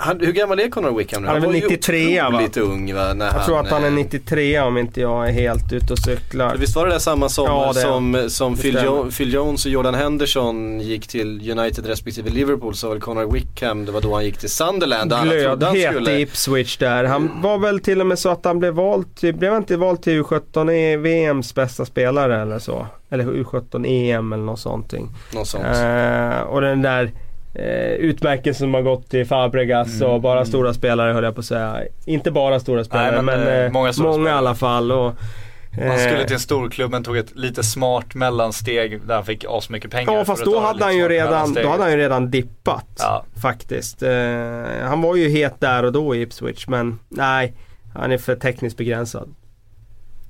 Han, hur gammal är Conor Wickham nu? Han väl var ju 93, va? otroligt ung va? När Jag tror att han är eh, 93 om inte jag är helt ute och cyklar. Visst var det där samma sommar Ja, som, som Phil, jo- Phil Jones och Jordan Henderson gick till United respektive Liverpool så var det Conor Wickham, det var då han gick till Sunderland. han Glödhet skulle- i Ipswich där. Han var väl till och med så att han blev vald till, blev han inte vald till U17 i VMs bästa spelare eller så? Eller U17 EM eller något sånt. Något sånt. Eh, och den där eh, utmärkelsen som har gått till Fabregas och bara stora spelare höll jag på att säga. Inte bara stora spelare men, men, eh, eh, många stora många i spelare. alla fall. Och, Han eh, skulle till en storklubb men tog ett lite smart mellansteg där han fick asmycket pengar. Ja fast då hade, han ju smart redan, då hade han ju redan dippat. Ja. Faktiskt. Eh, han var ju het där och då i Ipswich men nej. Han är för tekniskt begränsad.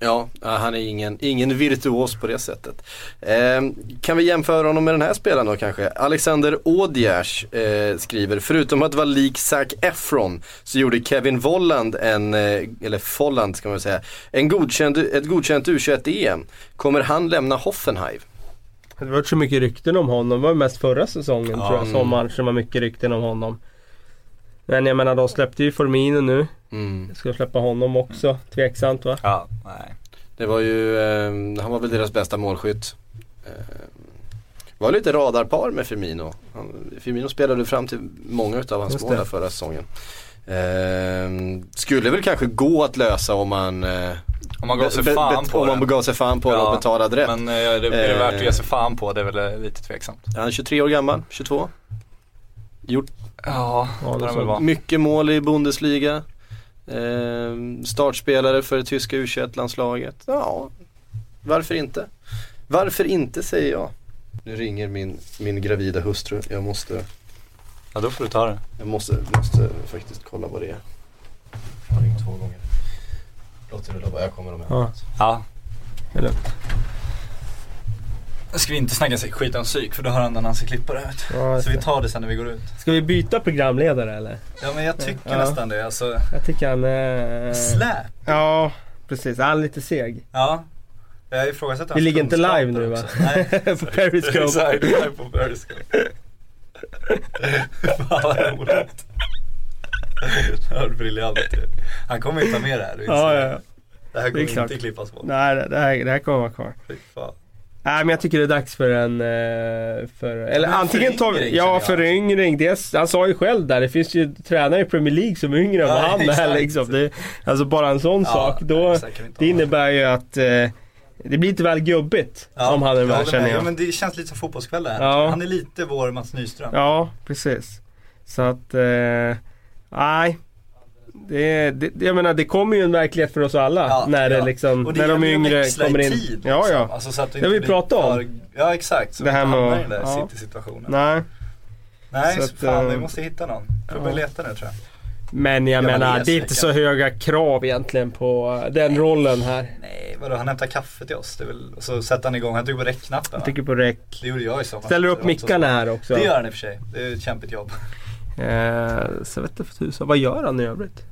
Ja, han är ingen, ingen virtuos på det sättet. Eh, kan vi jämföra honom med den här spelaren då kanske? Alexander Audiers eh, skriver, förutom att vara lik Zac Efron så gjorde Kevin Volland en, eh, eller Folland ska man säga, en godkänd, ett godkänt U21-EM. Kommer han lämna Hoffenheim? Det har varit så mycket rykten om honom. Det var mest förra säsongen Ja, tror jag. mm. Sommaren som var mycket rykten om honom. Men jag menar de släppte ju Formino nu. Mm. Ska släppa honom också. Tveksamt va? Ja, nej. Det var ju, eh, han var väl deras bästa målskytt. Eh, var lite radarpar med Firmino. Han, Firmino spelade fram till många utav hans mål förra säsongen. Eh, skulle väl kanske gå att lösa om man eh, Om man gav sig fan på om man gav sig fan på det och betalade rätt. Men eh, det, är det Eh. värt att ge sig fan på det är väl eh, lite tveksamt. Han är 23 år gammal, 22. Gjort Ja, Ja, mycket mål i Bundesliga. Eh, startspelare för det tyska U21-landslaget. Ja, varför inte? Varför inte säger jag. Nu ringer min, min gravida hustru. Jag måste, Ja, då får du ta det. jag måste, måste faktiskt kolla vad det är. Jag har ringt två gånger. Låt det rulla bara, jag kommer om en Ja. Ja. Det är lugnt. Ska vi inte snacka skit om psyk för då har han när han ska klippa det just Så vi det. tar det sen när vi går ut. Ska vi byta programledare eller? Ja men jag tycker Ja. nästan det. Alltså, Jag tycker han är... släp. Ja, precis. Han är lite seg. Ja. Jag ifrågasätter Vi ligger inte live nu, va? Nej. På Periscope. Exakt, live på Periscope. Fan vad roligt. Det var briljant ju. Han kommer inte ta med det här. Ja, det. ja, ja. Det här Det är kommer klart. inte klippas bort. Nej, det, det, här, det här kommer vara kvar. Fy fan. Nej men jag tycker det är dags för en, eh, för, eller antingen tar vi, ja föryngring. Dels, han sa ju själv där, det finns ju tränare i Premier League som är yngre än Ja, vad han är liksom. Det, alltså bara en sån Ja, sak. Då, det innebär ju att eh, det blir lite väl gubbigt om han är med känner jag. Ja men det känns lite som fotbollskväll det här. Ja. Han är lite vår Mats Nyström. Ja, precis. Så att, eh, nej. Det, det, jag menar det kommer ju en verklighet för oss alla Ja, när ja. liksom, när de yngre kommer in. Tid, ja, liksom. ja. Alltså, så att Det har vi pratat om. för- Ja exakt, så Det här med att- den ja. city-situationen. Nej. Nej, Så så att, fan eh, vi måste hitta någon. Får ja. börja leta nu tror jag. Men jag Ja, men menar, det är inte så höga krav egentligen på den rollen här. Nej vadå, han hämtar kaffe till oss. Det väl, och så sätter han igång, han trycker på räckknappen Jag va? tycker på räck. Det gjorde jag i så fall. Ställer upp mickarna här också. Det gör han i och för sig. Det är ett kämpigt jobb. Eh, så jag vet inte för tusan, vad gör han i övrigt?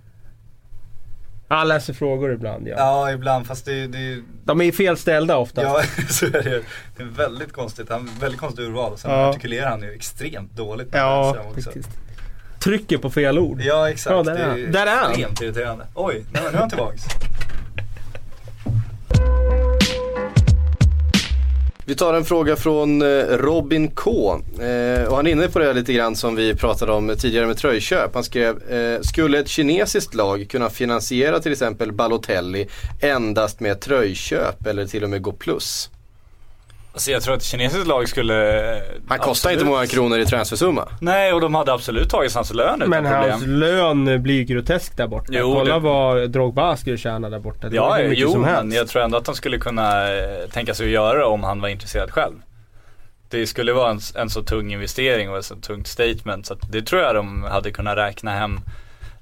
Han läser frågor ibland ja. Ja ibland fast det, det De är felställda ofta. Ja, så är det. Det är väldigt konstigt. Han väldigt konstigt urval. Sen Ja. artikulerar han ju extremt dåligt. Ja, faktiskt. Trycker på fel ord. Ja, exakt. Ja, där det är. Där är extremt irriterande. Oj, nu är han tillbaks. Vi tar en fråga från eh, Robin K. Eh, och han är inne på det här lite grann som vi pratade om tidigare med tröjköp. Han skrev, eh, skulle ett kinesiskt lag kunna finansiera till exempel Balotelli endast med tröjköp eller till och med gå plus? Alltså jag tror att kinesiskt lag skulle... Han kostar inte många kronor i transfersumma. Nej, och de hade absolut tagit hans lön utan Men problem. hans lön blir grotesk där borta. Jo, Kolla det- vad Drogba skulle tjäna där borta. Det Ja, jo, som men helst. jag tror ändå att de skulle kunna eh, tänka sig att göra det om han var intresserad själv. Det skulle vara en, en så tung investering och ett så tungt statement så att det tror jag de hade kunnat räkna hem.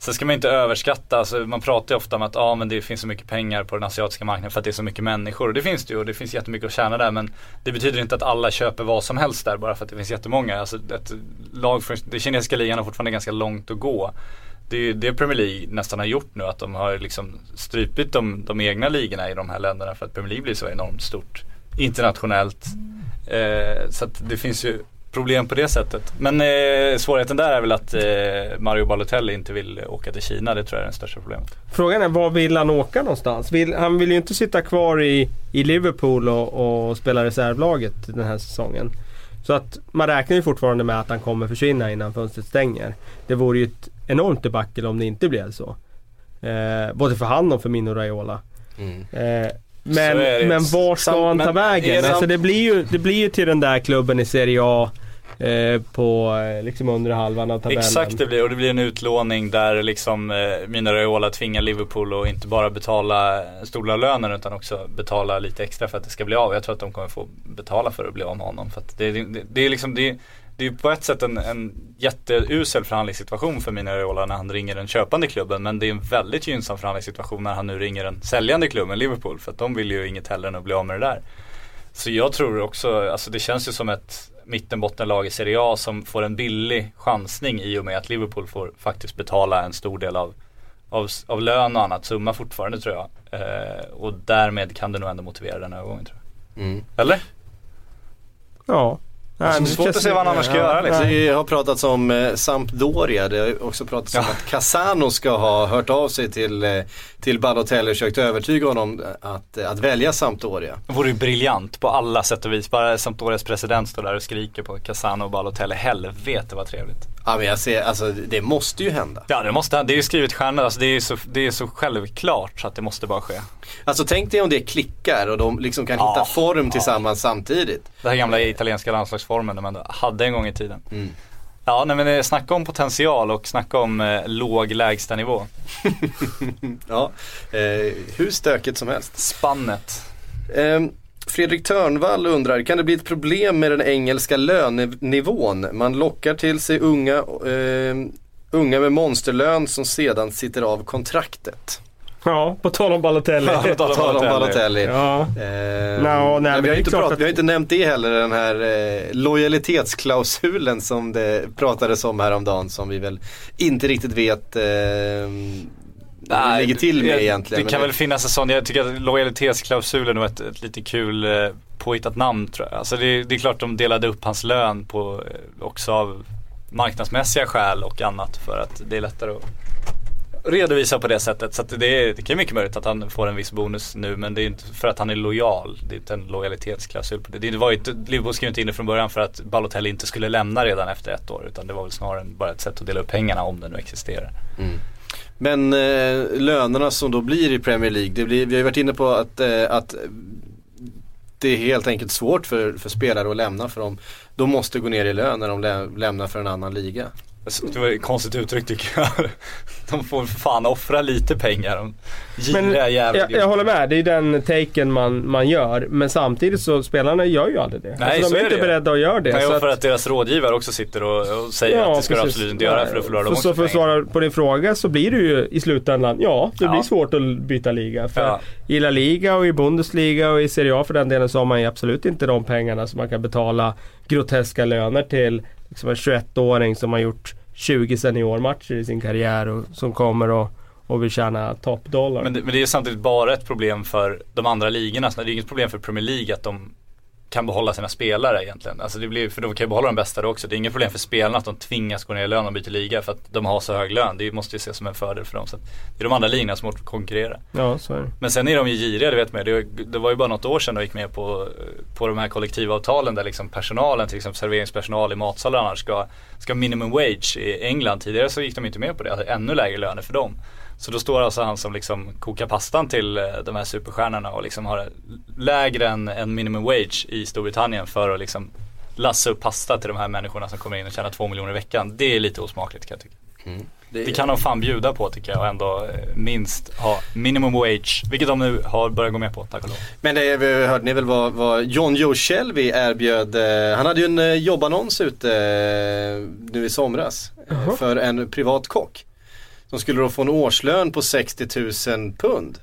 Sen ska man inte överskatta, alltså man pratar ju ofta om att ah, men det finns så mycket pengar på den asiatiska marknaden för att det är så mycket människor. Och det finns det ju och det finns jättemycket att tjäna där men det betyder inte att alla köper vad som helst där bara för att det finns jättemånga. Alltså ett lag för den kinesiska ligan har fortfarande ganska långt att gå. Det är ju det Premier League nästan har gjort nu att de har liksom strypit de, de egna ligorna i de här länderna för att Premier League blir så enormt stort internationellt. Eh, så att det finns ju problem på det sättet. Men eh, svårigheten där är väl att eh, Mario Balotelli inte vill åka till Kina. Det tror jag är det största problemet. Frågan är var vill han åka någonstans? Vill, han vill ju inte sitta kvar i, i Liverpool och, och spela reservlaget den här säsongen. Så att man räknar ju fortfarande med att han kommer försvinna innan fönstret stänger. Det vore ju ett enormt debacle om det inte blev så. Eh, både för han och för Mino Raiola. Mm. Eh, men, men var ska Sam- han ta men vägen? det- Alltså det blir, ju, det blir ju till den där klubben i Serie A eh, på eh, liksom under halvan av tabellen. Exakt det blir och det blir en utlåning där liksom eh, Mina Raiola tvingar Liverpool att inte bara betala stora lönen utan också betala lite extra för att det ska bli av. Jag tror att de kommer få betala för att bli av med honom. För att det, det, det är liksom det, det är på ett sätt en, en jätteusel förhandlingssituation för Mina Raiola när han ringer den köpande klubben men det är en väldigt gynnsam förhandlingssituation när han nu ringer den säljande klubben Liverpool för att de vill ju inget hellre än att bli av med det där. Så jag tror också, alltså det känns ju som ett mittenbottenlag i Serie A som får en billig chansning i och med att Liverpool får faktiskt betala en stor del av, av, av lön och annat, summa fortfarande tror jag. Eh, och därmed kan det nog ändå motivera den övergången tror jag. Mm. Eller? Ja. Nej, Alltså, det är svårt att se vad han annars ska göra, liksom. nej. Det har pratats om eh, Sampdoria, det har också pratats om Ja. att Casano ska ha hört av sig till, eh, till Balotelli och försökt övertyga honom att, att välja Sampdoria. Det vore ju briljant på alla sätt och vis. Bara Sampdorias president står där och skriker på Casano och Balotelli. Helvete vad trevligt. Ja men jag ser, alltså det måste ju hända. Ja det måste det är ju skrivet stjärnor. Alltså det är så, det är så självklart så att det måste bara ske. Alltså tänk dig om det klickar och de liksom kan Ja, hitta form ja. tillsammans samtidigt. Det här gamla italienska landslagsformen de ändå hade en gång i tiden. Mm. Ja, nej men eh, snacka om potential och snacka om eh, låg lägstanivå. Ja, eh, hur stökigt som helst. Spannet. Eh, Fredrik Törnvall undrar, kan det bli ett problem med den engelska lönenivån? Man lockar till sig unga, eh, unga med monsterlön som sedan sitter av kontraktet. Ja, på tal om Balotelli. Ja, på tal om Balotelli. Ja. Eh, nej, vi, har inte att- vi har inte nämnt det heller, den här eh, lojalitetsklausulen som det pratades om häromdagen som vi väl inte riktigt vet eh, det ligger till med egentligen. Det kan väl finnas en sån, jag tycker att lojalitetsklausulen nog ett, ett lite kul eh, påhittat namn tror jag. Alltså det, det är klart de delade upp hans lön på, eh, också av marknadsmässiga skäl och annat för att det är lättare att redovisa på det sättet. Så det, är, det kan ju mycket möjligt att han får en viss bonus nu men det är inte för att han är lojal. Det är inte en lojalitetsklausul på det. Det var ju inte, Liverpool skrev inte in det från början för att Balotelli inte skulle lämna redan efter ett år utan det var väl snarare bara ett sätt att dela upp pengarna om det nu existerar. Men eh, lönerna som då blir i Premier League, det blir, vi har ju varit inne på att, eh, att det är helt enkelt svårt för, för spelare att lämna för de, de måste gå ner i lön när de lä, lämnar för en annan liga. Alltså, Det var ett konstigt uttryck tycker jag. De får för fan offra lite pengar. Men jag, jag håller med, det är den taken man, man gör. Men samtidigt så spelarna gör ju aldrig det. Nej, alltså, så de är är inte det beredda att göra det. Nej, så att- för att deras rådgivare också sitter och, och säger att det ska du absolut inte göra för då förlorar de också Så för att svara på din fråga så blir det ju i slutändan, ja det Ja. blir svårt att byta liga. För Ja. i La Liga och i Bundesliga och i Serie A för den delen så har man ju absolut inte de pengarna som man kan betala groteska löner till liksom en 21-åring som har gjort 20 seniormatcher i sin karriär och som kommer och, och vill tjäna toppdollar. Men men det är samtidigt bara ett problem för de andra ligorna. Så det är inget problem för Premier League att de kan behålla sina spelare egentligen. Alltså det blir, för de kan ju behålla de bästa då också. Det är inget problem för spelarna att de tvingas gå ner i lön och byta liga för att de har så hög lön. Det måste ju ses som en fördel för dem. Så det är de andra ligorna som måste konkurrera. Ja, så är det. Men sen är de ju giriga, det vet man ju. det, det var ju bara något år sedan de gick med på, på de här kollektivavtalen där liksom personalen, till exempel serveringspersonal i matsalar annars ska, ska minimum wage i England. Tidigare så gick de inte med på det, alltså ännu lägre löner för dem. Så då står alltså han som liksom kokar pastan till eh, de här superstjärnorna och liksom har lägre än, än minimum wage i Storbritannien för att liksom lassa upp pasta till de här människorna som kommer in och tjänar två miljoner i veckan. Det är lite osmakligt kan jag tycka. Det kan de fan bjuda på tycker jag och ändå eh, minst ha minimum wage. Vilket de nu har börjat gå med på, tack och lov. Men det vi hörde ni väl vad, vad John Joe Shelby erbjöd, eh, han hade ju en eh, jobbannons ute eh, nu i somras eh, för en privat kock. Som skulle då få en årslön på 60 000 pund.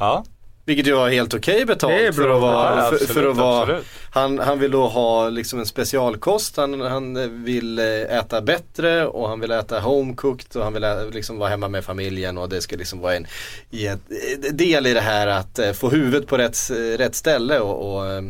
Ja. Vilket ju var helt okej betalt Det är för att vara, betalt. för, Absolut, för att vara han, han vill då ha liksom en specialkost, han, han eh, vill eh, äta bättre och han vill äta homecooked och han vill ä, liksom vara hemma med familjen och det ska liksom vara en i ett, eh, del i det här att eh, få huvudet på rätt, eh, rätt ställe och, och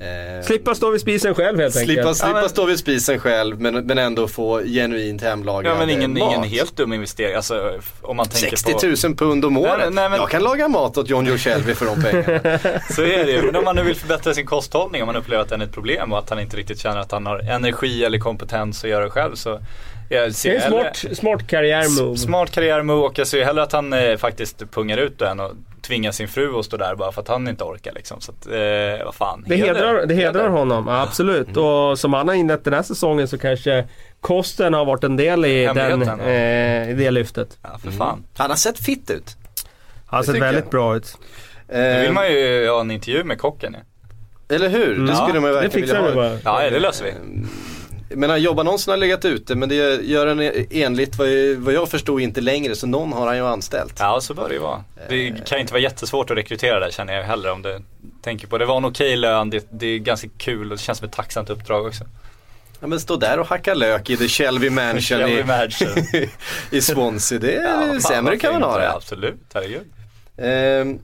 eh, Slippa stå vid spisen själv helt Slippa, enkelt. slippa Ja, men- stå vid spisen själv men, men ändå få genuint hemlagad Ja men ingen, mat. ingen helt dum investering. Alltså om man tänker 60 på 000 pund om året. Nej, nej, men- Jag kan laga mat åt John Joe Shelby för de pengarna. Så är det ju. Men om man nu vill förbättra sin kosthållning, om man upplever att den är ett problem och att han inte riktigt känner att han har energi eller kompetens att göra det själv så jag Det ser är en hellre- smart, smart karriärmove. Smart karriärmove och jag ser hellre att han eh, faktiskt pungar ut den och tvingar sin fru att stå där bara för att han inte orkar liksom. Så att, eh, vad fan. Det hedrar, det hedrar honom, ja, absolut. Och som han har inlett den här säsongen så kanske kosten har varit en del i, den, eh, i det lyftet. Ja för fan. Han har sett fit ut. Han har Det sett väldigt jag. bra ut. Nu vill Eh, man ju ha en intervju med kocken ja. Eller hur? Det skulle man ju det verkligen fixar vilja vi ha. bara. Ja det löser vi. Menar jobbannonsen har legat ute men det gör den enligt vad jag, vad jag förstod inte längre så någon har han ju anställt. Ja så bör det ju vara. Det kan ju inte vara jättesvårt att rekrytera där känner jag heller om du tänker på det. Det var en okej lön, det, det är ganska kul och det känns som ett tacksamt uppdrag också. Ja, men stå där och hacka lök i The Shelby Mansion Shelby i, Mansion. i Swansea. Det är fan, sämre kan man ha Ja, det. Absolut, herregud. Ehm,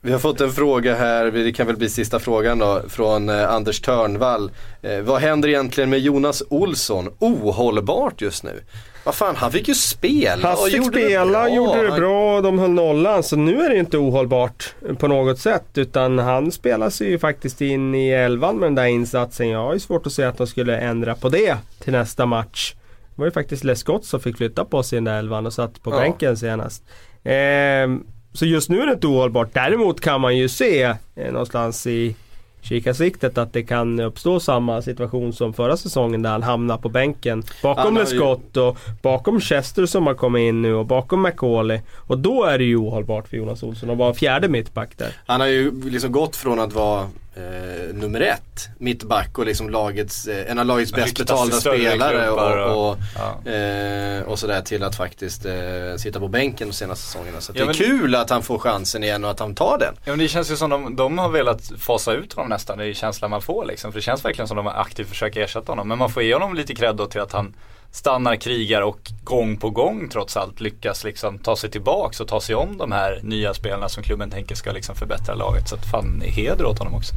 vi har fått en fråga här, det kan väl bli sista frågan då, från eh, Anders Törnvall. Eh, vad händer egentligen med Jonas Olsson? Ohållbart just nu. Vad fan, han fick ju spela Han fick gjorde spela, det bra. gjorde det bra de höll nollan. Så nu är det inte ohållbart på något sätt. Utan han spelar sig ju faktiskt in i elvan med den där insatsen. Jag har ju svårt att se att de skulle ändra på det till nästa match. Det var ju faktiskt Les Scott som fick flytta på sig i den där elvan och satt på Ja. bänken senast. Ehm, så just nu är det inte ohållbart. Däremot kan man ju se eh, någonstans i kikarsiktet att det kan uppstå samma situation som förra säsongen där han hamnar på bänken. Bakom ju- Scott och bakom Chester som har kommit in nu och bakom McCauley. Och då är det ju ohållbart för Jonas Olsson att vara fjärde mittback där. Han har ju liksom gått från att vara eh, nummer ett mittback och liksom lagets, eh, en av lagets bäst betalda spelare och, och- ja. eh, och sådär till att faktiskt eh, sitta på bänken de senaste säsongerna. Så Ja, det är kul att han får chansen igen och att han tar den. Ja men det känns ju som de, de har velat fasa ut honom nästan, det är känslan man får liksom. För det känns verkligen som de aktivt försöker ersätta honom. Men man får ge honom lite cred då till att han stannar, krigar och gång på gång trots allt lyckas liksom ta sig tillbaks och ta sig om de här nya spelarna som klubben tänker ska liksom förbättra laget. Så att fan heder åt honom också.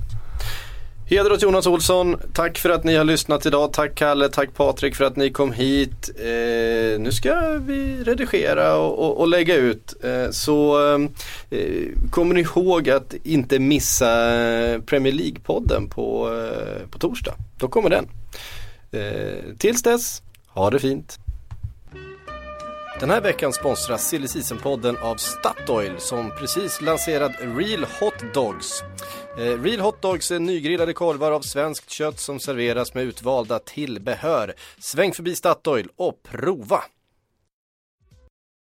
Heder åt Jonas Olsson, tack för att ni har lyssnat idag. Tack Kalle, tack Patrik för att ni kom hit. Eh, nu ska vi redigera och, och, och lägga ut. Eh, så eh, kommer ni ihåg att inte missa eh, Premier League-podden på, eh, på torsdag. Då kommer den. Eh, tills dess, ha det fint. Den här veckan sponsras Silly Season-podden av Statoil som precis lanserat Real Hot Dogs. Eh, Real Hot Dogs är nygrillade korvar av svenskt kött som serveras med utvalda tillbehör. Sväng förbi Statoil och prova!